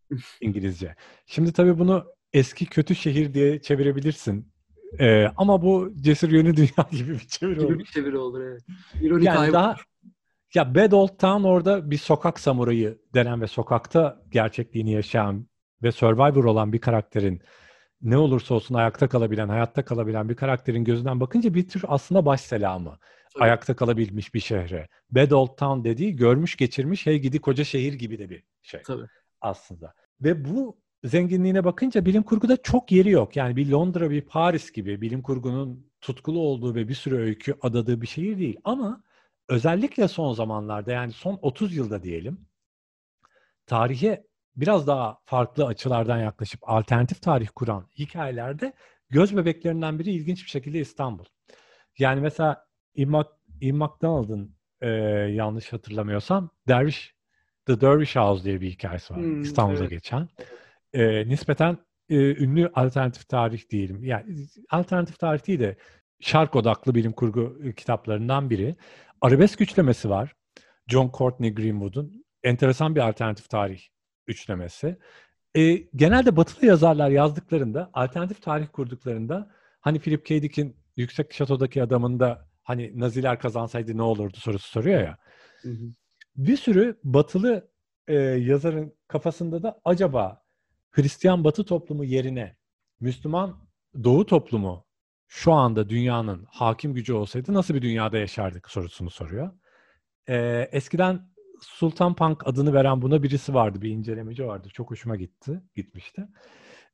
İngilizce. Şimdi tabii bunu eski kötü şehir diye çevirebilirsin. Ee, ama bu cesur yönü dünya gibi bir çeviri olur. bir çeviri olur evet. İronik yani daha ya Bad Old Town orada bir sokak samurayı denen ve sokakta gerçekliğini yaşayan ve Survivor olan bir karakterin ne olursa olsun ayakta kalabilen, hayatta kalabilen bir karakterin gözünden bakınca bir tür aslında baş selamı. Tabii. Ayakta kalabilmiş bir şehre. Bad Old Town dediği görmüş geçirmiş hey gidi koca şehir gibi de bir şey Tabii. aslında. Ve bu zenginliğine bakınca bilim kurguda çok yeri yok. Yani bir Londra, bir Paris gibi bilim kurgunun tutkulu olduğu ve bir sürü öykü adadığı bir şehir değil. Ama özellikle son zamanlarda yani son 30 yılda diyelim tarihe biraz daha farklı açılardan yaklaşıp alternatif tarih kuran hikayelerde göz bebeklerinden biri ilginç bir şekilde İstanbul. Yani mesela Ian, McDonald'ın e, yanlış hatırlamıyorsam Derviş The Dervish House diye bir hikayesi var hmm, İstanbul'da evet. geçen. E, nispeten e, ünlü alternatif tarih diyelim. Yani alternatif tarih değil de şark odaklı bilim kurgu kitaplarından biri. Arabesk üçlemesi var. John Courtney Greenwood'un enteresan bir alternatif tarih üçlemesi. E, genelde batılı yazarlar yazdıklarında, alternatif tarih kurduklarında hani Philip K. Dick'in Yüksek Şato'daki adamında hani Naziler kazansaydı ne olurdu sorusu soruyor ya. Hı hı. Bir sürü batılı e, yazarın kafasında da acaba Hristiyan batı toplumu yerine Müslüman doğu toplumu şu anda dünyanın hakim gücü olsaydı nasıl bir dünyada yaşardık sorusunu soruyor. Ee, eskiden Sultan Punk adını veren buna birisi vardı. Bir incelemeci vardı. Çok hoşuma gitti. Gitmişti.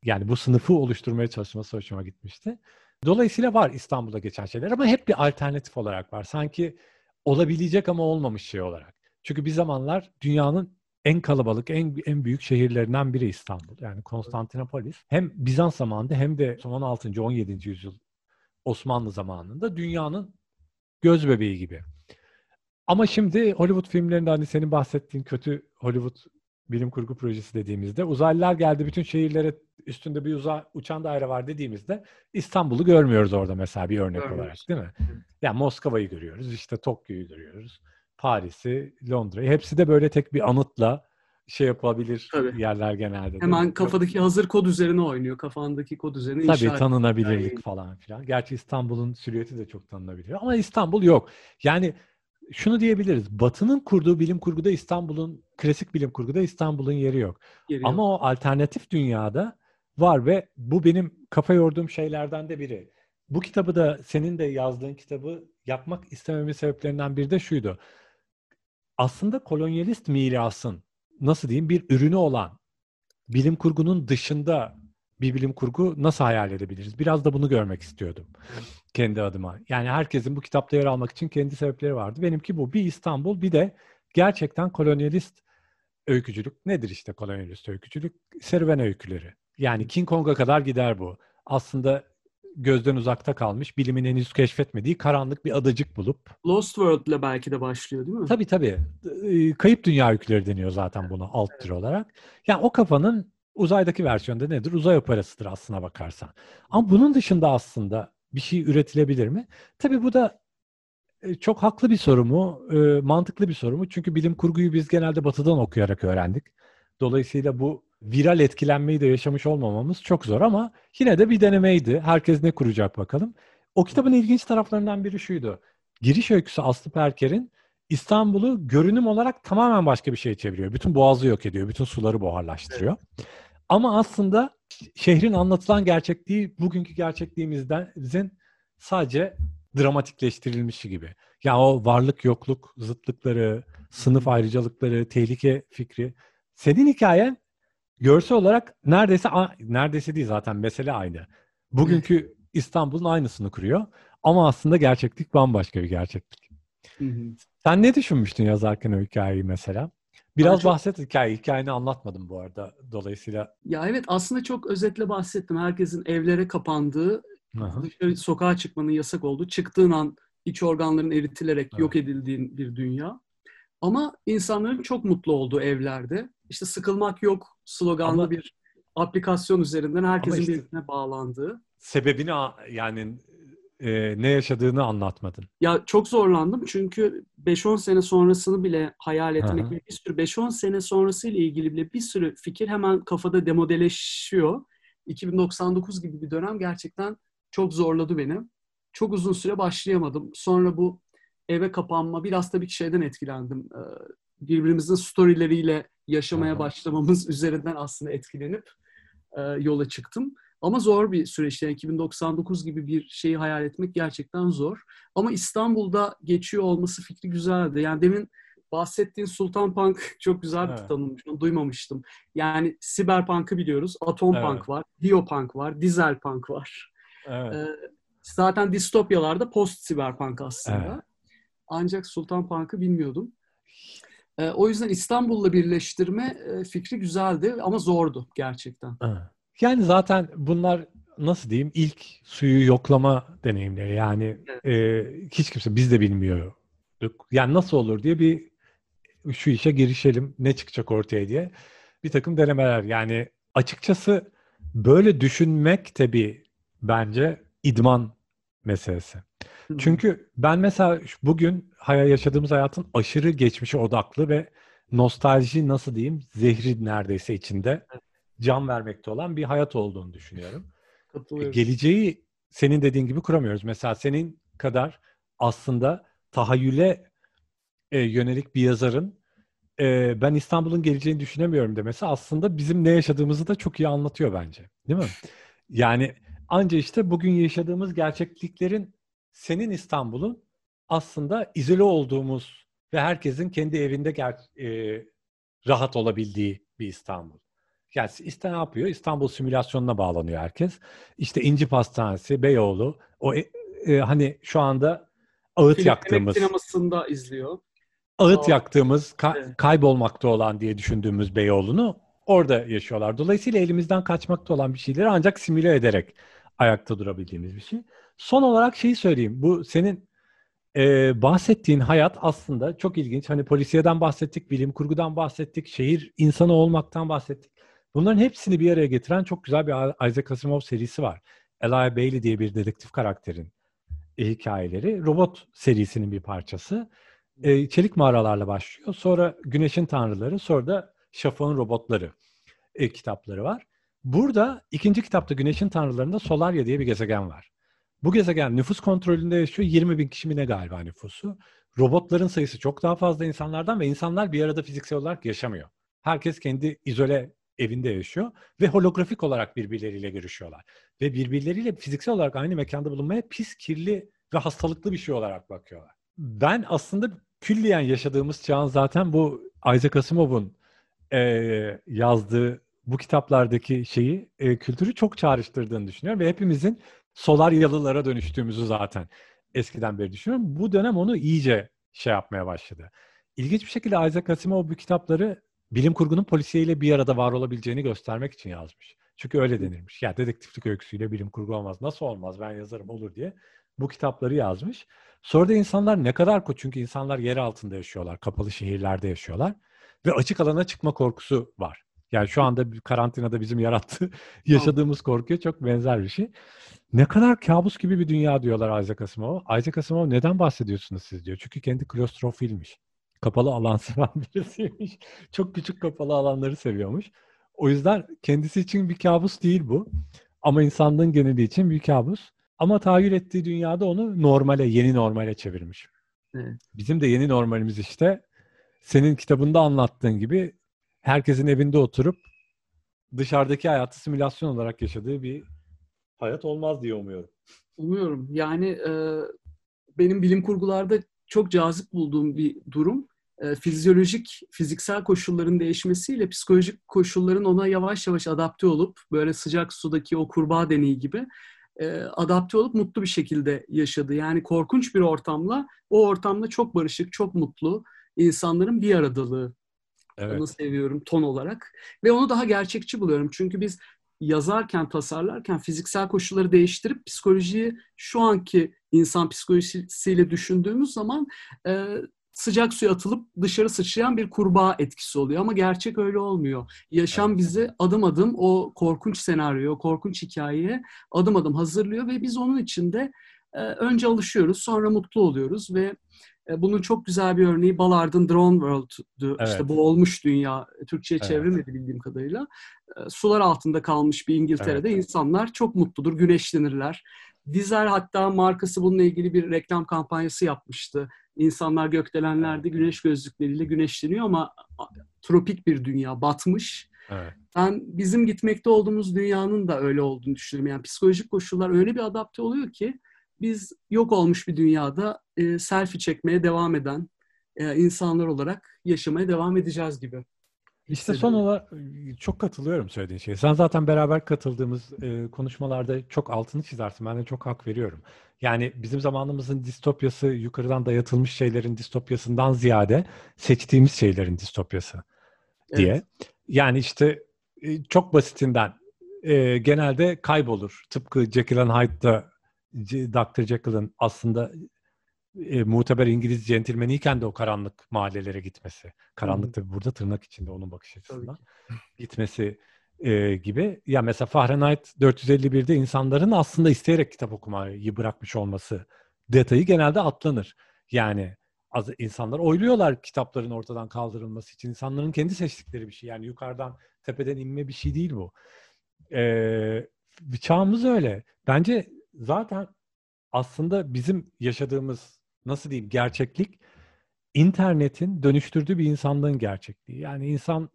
Yani bu sınıfı oluşturmaya çalışması hoşuma gitmişti. Dolayısıyla var İstanbul'da geçen şeyler ama hep bir alternatif olarak var. Sanki olabilecek ama olmamış şey olarak. Çünkü bir zamanlar dünyanın en kalabalık, en en büyük şehirlerinden biri İstanbul. Yani Konstantinopolis. Hem Bizans zamanında hem de son 16. 17. yüzyıl Osmanlı zamanında dünyanın göz bebeği gibi. Ama şimdi Hollywood filmlerinde hani senin bahsettiğin kötü Hollywood bilim kurgu projesi dediğimizde uzaylılar geldi bütün şehirlere üstünde bir uza, uçan daire var dediğimizde İstanbul'u görmüyoruz orada mesela bir örnek Görmüyoruz. olarak değil mi? Evet. Yani Moskova'yı görüyoruz, işte Tokyo'yu görüyoruz, Paris'i, Londra'yı. Hepsi de böyle tek bir anıtla şey yapabilir Tabii. yerler genelde. Hemen kafadaki hazır kod üzerine oynuyor. Kafandaki kod üzerine Tabii inşa tanınabilirlik yani. falan filan. Gerçi İstanbul'un silüeti de çok tanınabiliyor ama İstanbul yok. Yani şunu diyebiliriz. Batı'nın kurduğu bilim kurguda İstanbul'un klasik bilim kurguda İstanbul'un yeri yok. Yeri Ama yok. o alternatif dünyada var ve bu benim kafa yorduğum şeylerden de biri. Bu kitabı da senin de yazdığın kitabı yapmak istememin sebeplerinden biri de şuydu. Aslında kolonyalist mirasın nasıl diyeyim bir ürünü olan bilim kurgunun dışında bir bilim kurgu nasıl hayal edebiliriz? Biraz da bunu görmek istiyordum kendi adıma. Yani herkesin bu kitapta yer almak için kendi sebepleri vardı. Benimki bu. Bir İstanbul bir de gerçekten kolonyalist öykücülük. Nedir işte kolonyalist öykücülük? Serüven öyküleri. Yani King Kong'a kadar gider bu. Aslında gözden uzakta kalmış, bilimin henüz keşfetmediği karanlık bir adacık bulup. Lost World ile belki de başlıyor değil mi? Tabii tabii. Kayıp Dünya öyküleri deniyor zaten buna alt tür olarak. Yani o kafanın uzaydaki versiyonda nedir? Uzay operasıdır aslına bakarsan. Ama bunun dışında aslında bir şey üretilebilir mi? Tabii bu da çok haklı bir soru mu? Mantıklı bir soru mu? Çünkü bilim kurguyu biz genelde batıdan okuyarak öğrendik. Dolayısıyla bu viral etkilenmeyi de yaşamış olmamamız çok zor ama yine de bir denemeydi. Herkes ne kuracak bakalım. O kitabın ilginç taraflarından biri şuydu. Giriş öyküsü Aslı Perker'in İstanbul'u görünüm olarak tamamen başka bir şeye çeviriyor. Bütün boğazı yok ediyor. Bütün suları buharlaştırıyor. Evet. Ama aslında şehrin anlatılan gerçekliği bugünkü gerçekliğimizin sadece dramatikleştirilmişi gibi. Ya yani o varlık yokluk zıtlıkları, sınıf ayrıcalıkları, tehlike fikri. Senin hikayen görsel olarak neredeyse neredeyse değil zaten mesele aynı. Bugünkü İstanbul'un aynısını kuruyor. Ama aslında gerçeklik bambaşka bir gerçeklik. Hı hı. Sen ne düşünmüştün yazarken o hikayeyi mesela? Biraz çok... bahset hikaye. Hikayeni anlatmadım bu arada dolayısıyla. Ya evet aslında çok özetle bahsettim. Herkesin evlere kapandığı, Aha. dışarı sokağa çıkmanın yasak olduğu, çıktığın an iç organların eritilerek evet. yok edildiğin bir dünya. Ama insanların çok mutlu olduğu evlerde. İşte sıkılmak yok sloganlı Ama... bir aplikasyon üzerinden herkesin işte, birbirine bağlandığı. Sebebini yani e, ne yaşadığını anlatmadın. Ya çok zorlandım çünkü 5-10 sene sonrasını bile hayal etmek ve bir sürü 5-10 sene sonrası ile ilgili bile bir sürü fikir hemen kafada demodeleşiyor. 2099 gibi bir dönem gerçekten çok zorladı beni. Çok uzun süre başlayamadım. Sonra bu eve kapanma biraz tabii ki şeyden etkilendim. Birbirimizin storyleriyle yaşamaya başlamamız üzerinden aslında etkilenip yola çıktım. Ama zor bir süreç. Yani 2099 gibi bir şeyi hayal etmek gerçekten zor. Ama İstanbul'da geçiyor olması fikri güzeldi. Yani demin bahsettiğin Sultan Punk çok güzel bir evet. tanımmış. Onu duymamıştım. Yani Siber Punk'ı biliyoruz. Atom evet. Punk var. Diopunk var. Dizel Punk var. Evet. Ee, zaten distopyalarda post Siber Punk aslında. Evet. Ancak Sultan Punk'ı bilmiyordum. Ee, o yüzden İstanbul'la birleştirme e, fikri güzeldi ama zordu gerçekten. Yani zaten bunlar nasıl diyeyim ilk suyu yoklama deneyimleri. Yani evet. e, hiç kimse biz de bilmiyorduk. Yani nasıl olur diye bir şu işe girişelim ne çıkacak ortaya diye bir takım denemeler. Yani açıkçası böyle düşünmek tabii bence idman meselesi. Hı-hı. Çünkü ben mesela bugün yaşadığımız hayatın aşırı geçmişe odaklı ve nostalji nasıl diyeyim zehri neredeyse içinde. Can vermekte olan bir hayat olduğunu düşünüyorum. E, geleceği senin dediğin gibi kuramıyoruz. Mesela senin kadar aslında tahayyüle e, yönelik bir yazarın e, ben İstanbul'un geleceğini düşünemiyorum demesi aslında bizim ne yaşadığımızı da çok iyi anlatıyor bence. Değil mi? Yani anca işte bugün yaşadığımız gerçekliklerin senin İstanbul'un aslında izole olduğumuz ve herkesin kendi evinde ger- e, rahat olabildiği bir İstanbul. Yani işte ne yapıyor? İstanbul simülasyonuna bağlanıyor herkes. İşte İnci Pastanesi, Beyoğlu, o e, e, hani şu anda ağıt Film, yaktığımız. sinemasında izliyor. Ağıt o, yaktığımız, ka- evet. kaybolmakta olan diye düşündüğümüz Beyoğlu'nu orada yaşıyorlar. Dolayısıyla elimizden kaçmakta olan bir şeyleri ancak simüle ederek ayakta durabildiğimiz bir şey. Son olarak şeyi söyleyeyim. Bu senin Ee, bahsettiğin hayat aslında çok ilginç. Hani polisiyeden bahsettik, bilim kurgudan bahsettik, şehir insanı olmaktan bahsettik. Bunların hepsini bir araya getiren çok güzel bir Isaac Asimov serisi var. Eli Bailey diye bir dedektif karakterin e, hikayeleri. Robot serisinin bir parçası. E, çelik mağaralarla başlıyor. Sonra Güneşin Tanrıları, sonra da Şafak'ın Robotları e, kitapları var. Burada ikinci kitapta Güneşin Tanrılarında Solarya diye bir gezegen var. Bu gezegen nüfus kontrolünde yaşıyor. 20 bin kişi mi ne galiba nüfusu. Robotların sayısı çok daha fazla insanlardan ve insanlar bir arada fiziksel olarak yaşamıyor. Herkes kendi izole evinde yaşıyor ve holografik olarak birbirleriyle görüşüyorlar. Ve birbirleriyle fiziksel olarak aynı mekanda bulunmaya pis, kirli ve hastalıklı bir şey olarak bakıyorlar. Ben aslında külliyen yaşadığımız çağın zaten bu Isaac Asimov'un e, yazdığı bu kitaplardaki şeyi, e, kültürü çok çağrıştırdığını düşünüyorum ve hepimizin solar yalılara dönüştüğümüzü zaten eskiden beri düşünüyorum. Bu dönem onu iyice şey yapmaya başladı. İlginç bir şekilde Isaac Asimov bu kitapları bilim kurgunun polisiyeyle bir arada var olabileceğini göstermek için yazmış. Çünkü öyle denilmiş. Ya dedektiflik öyküsüyle bilim kurgu olmaz. Nasıl olmaz? Ben yazarım olur diye bu kitapları yazmış. Sonra da insanlar ne kadar ko çünkü insanlar yer altında yaşıyorlar, kapalı şehirlerde yaşıyorlar ve açık alana çıkma korkusu var. Yani şu anda karantinada bizim yarattığı, yaşadığımız korkuya çok benzer bir şey. Ne kadar kabus gibi bir dünya diyorlar Isaac Asimov. Isaac Asimov neden bahsediyorsunuz siz diyor. Çünkü kendi klostrofilmiş. Kapalı alan seven birisiymiş. Çok küçük kapalı alanları seviyormuş. O yüzden kendisi için bir kabus değil bu. Ama insanlığın geneli için bir kabus. Ama tahayyül ettiği dünyada onu normale, yeni normale çevirmiş. Bizim de yeni normalimiz işte senin kitabında anlattığın gibi herkesin evinde oturup dışarıdaki hayatı simülasyon olarak yaşadığı bir hayat olmaz diye umuyorum. Umuyorum. Yani e, benim bilim kurgularda çok cazip bulduğum bir durum e, fizyolojik, fiziksel koşulların değişmesiyle psikolojik koşulların ona yavaş yavaş adapte olup böyle sıcak sudaki o kurbağa deneyi gibi e, adapte olup mutlu bir şekilde yaşadı. Yani korkunç bir ortamla o ortamda çok barışık, çok mutlu insanların bir aradalığı. Evet. Onu seviyorum ton olarak. Ve onu daha gerçekçi buluyorum. Çünkü biz yazarken, tasarlarken fiziksel koşulları değiştirip psikolojiyi şu anki insan psikolojisiyle düşündüğümüz zaman e, sıcak suya atılıp dışarı sıçrayan bir kurbağa etkisi oluyor. Ama gerçek öyle olmuyor. Yaşam evet. bizi adım adım o korkunç senaryo, korkunç hikayeye adım adım hazırlıyor ve biz onun içinde e, önce alışıyoruz, sonra mutlu oluyoruz ve bunun çok güzel bir örneği Ballard'ın Drone World'du. Evet. İşte bu olmuş dünya. Türkçe'ye evet. çevrilmedi bildiğim kadarıyla. E, sular altında kalmış bir İngiltere'de evet. insanlar çok mutludur, güneşlenirler. Dizel hatta markası bununla ilgili bir reklam kampanyası yapmıştı. İnsanlar gökdelenlerde güneş gözlükleriyle güneşleniyor ama tropik bir dünya, batmış. Evet. Ben bizim gitmekte olduğumuz dünyanın da öyle olduğunu düşünüyorum. Yani psikolojik koşullar öyle bir adapte oluyor ki biz yok olmuş bir dünyada e, selfie çekmeye devam eden e, insanlar olarak yaşamaya devam edeceğiz gibi. İşte son olarak çok katılıyorum söylediğin şeye. Sen zaten beraber katıldığımız e, konuşmalarda çok altını çizersin. Ben de çok hak veriyorum. Yani bizim zamanımızın distopyası yukarıdan dayatılmış şeylerin distopyasından ziyade seçtiğimiz şeylerin distopyası diye. Evet. Yani işte e, çok basitinden e, genelde kaybolur. Tıpkı Jekyll and Hyde'da Dr. Jekyll'ın aslında e, muteber İngiliz centilmeniyken de o karanlık mahallelere gitmesi. Karanlık tabii burada tırnak içinde onun bakış açısından. Gitmesi e, gibi. Ya mesela Fahrenheit 451'de insanların aslında isteyerek kitap okumayı bırakmış olması detayı genelde atlanır. Yani az insanlar oyluyorlar kitapların ortadan kaldırılması için. İnsanların kendi seçtikleri bir şey. Yani yukarıdan tepeden inme bir şey değil bu. Ee, çağımız öyle. Bence zaten aslında bizim yaşadığımız nasıl diyeyim gerçeklik internetin dönüştürdüğü bir insanlığın gerçekliği. Yani insanlık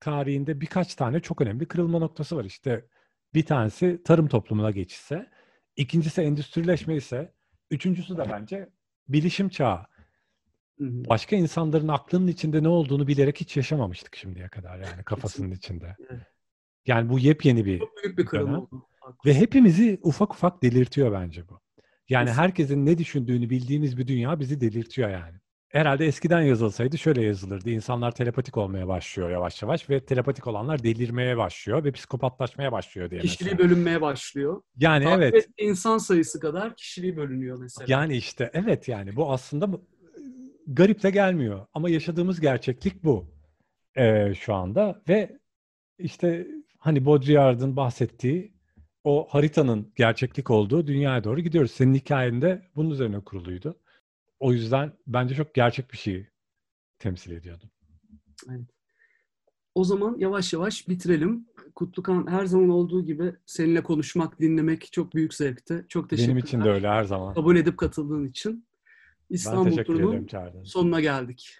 tarihinde birkaç tane çok önemli kırılma noktası var. İşte bir tanesi tarım toplumuna geçişse, ikincisi endüstrileşme ise, üçüncüsü de bence bilişim çağı. Başka insanların aklının içinde ne olduğunu bilerek hiç yaşamamıştık şimdiye kadar yani kafasının içinde. Yani bu yepyeni bir, Çok büyük bir kırılma oldu. Ve hepimizi ufak ufak delirtiyor bence bu. Yani herkesin ne düşündüğünü bildiğimiz bir dünya bizi delirtiyor yani. herhalde eskiden yazılsaydı şöyle yazılırdı. İnsanlar telepatik olmaya başlıyor yavaş yavaş ve telepatik olanlar delirmeye başlıyor ve psikopatlaşmaya başlıyor diye Kişiliği mesela. bölünmeye başlıyor. Yani Takip evet. insan sayısı kadar kişiliği bölünüyor mesela. Yani işte evet yani bu aslında garip de gelmiyor ama yaşadığımız gerçeklik bu ee, şu anda ve işte hani Baudrillard'ın bahsettiği o haritanın gerçeklik olduğu dünyaya doğru gidiyoruz. Senin hikayende bunun üzerine kuruluydu. O yüzden bence çok gerçek bir şeyi temsil ediyordu. Evet. O zaman yavaş yavaş bitirelim. Kutlukan her zaman olduğu gibi seninle konuşmak, dinlemek çok büyük zevkti. Çok teşekkürler. Benim için de öyle her zaman. Kabul edip katıldığın için. İstanbul turunun sonuna geldik.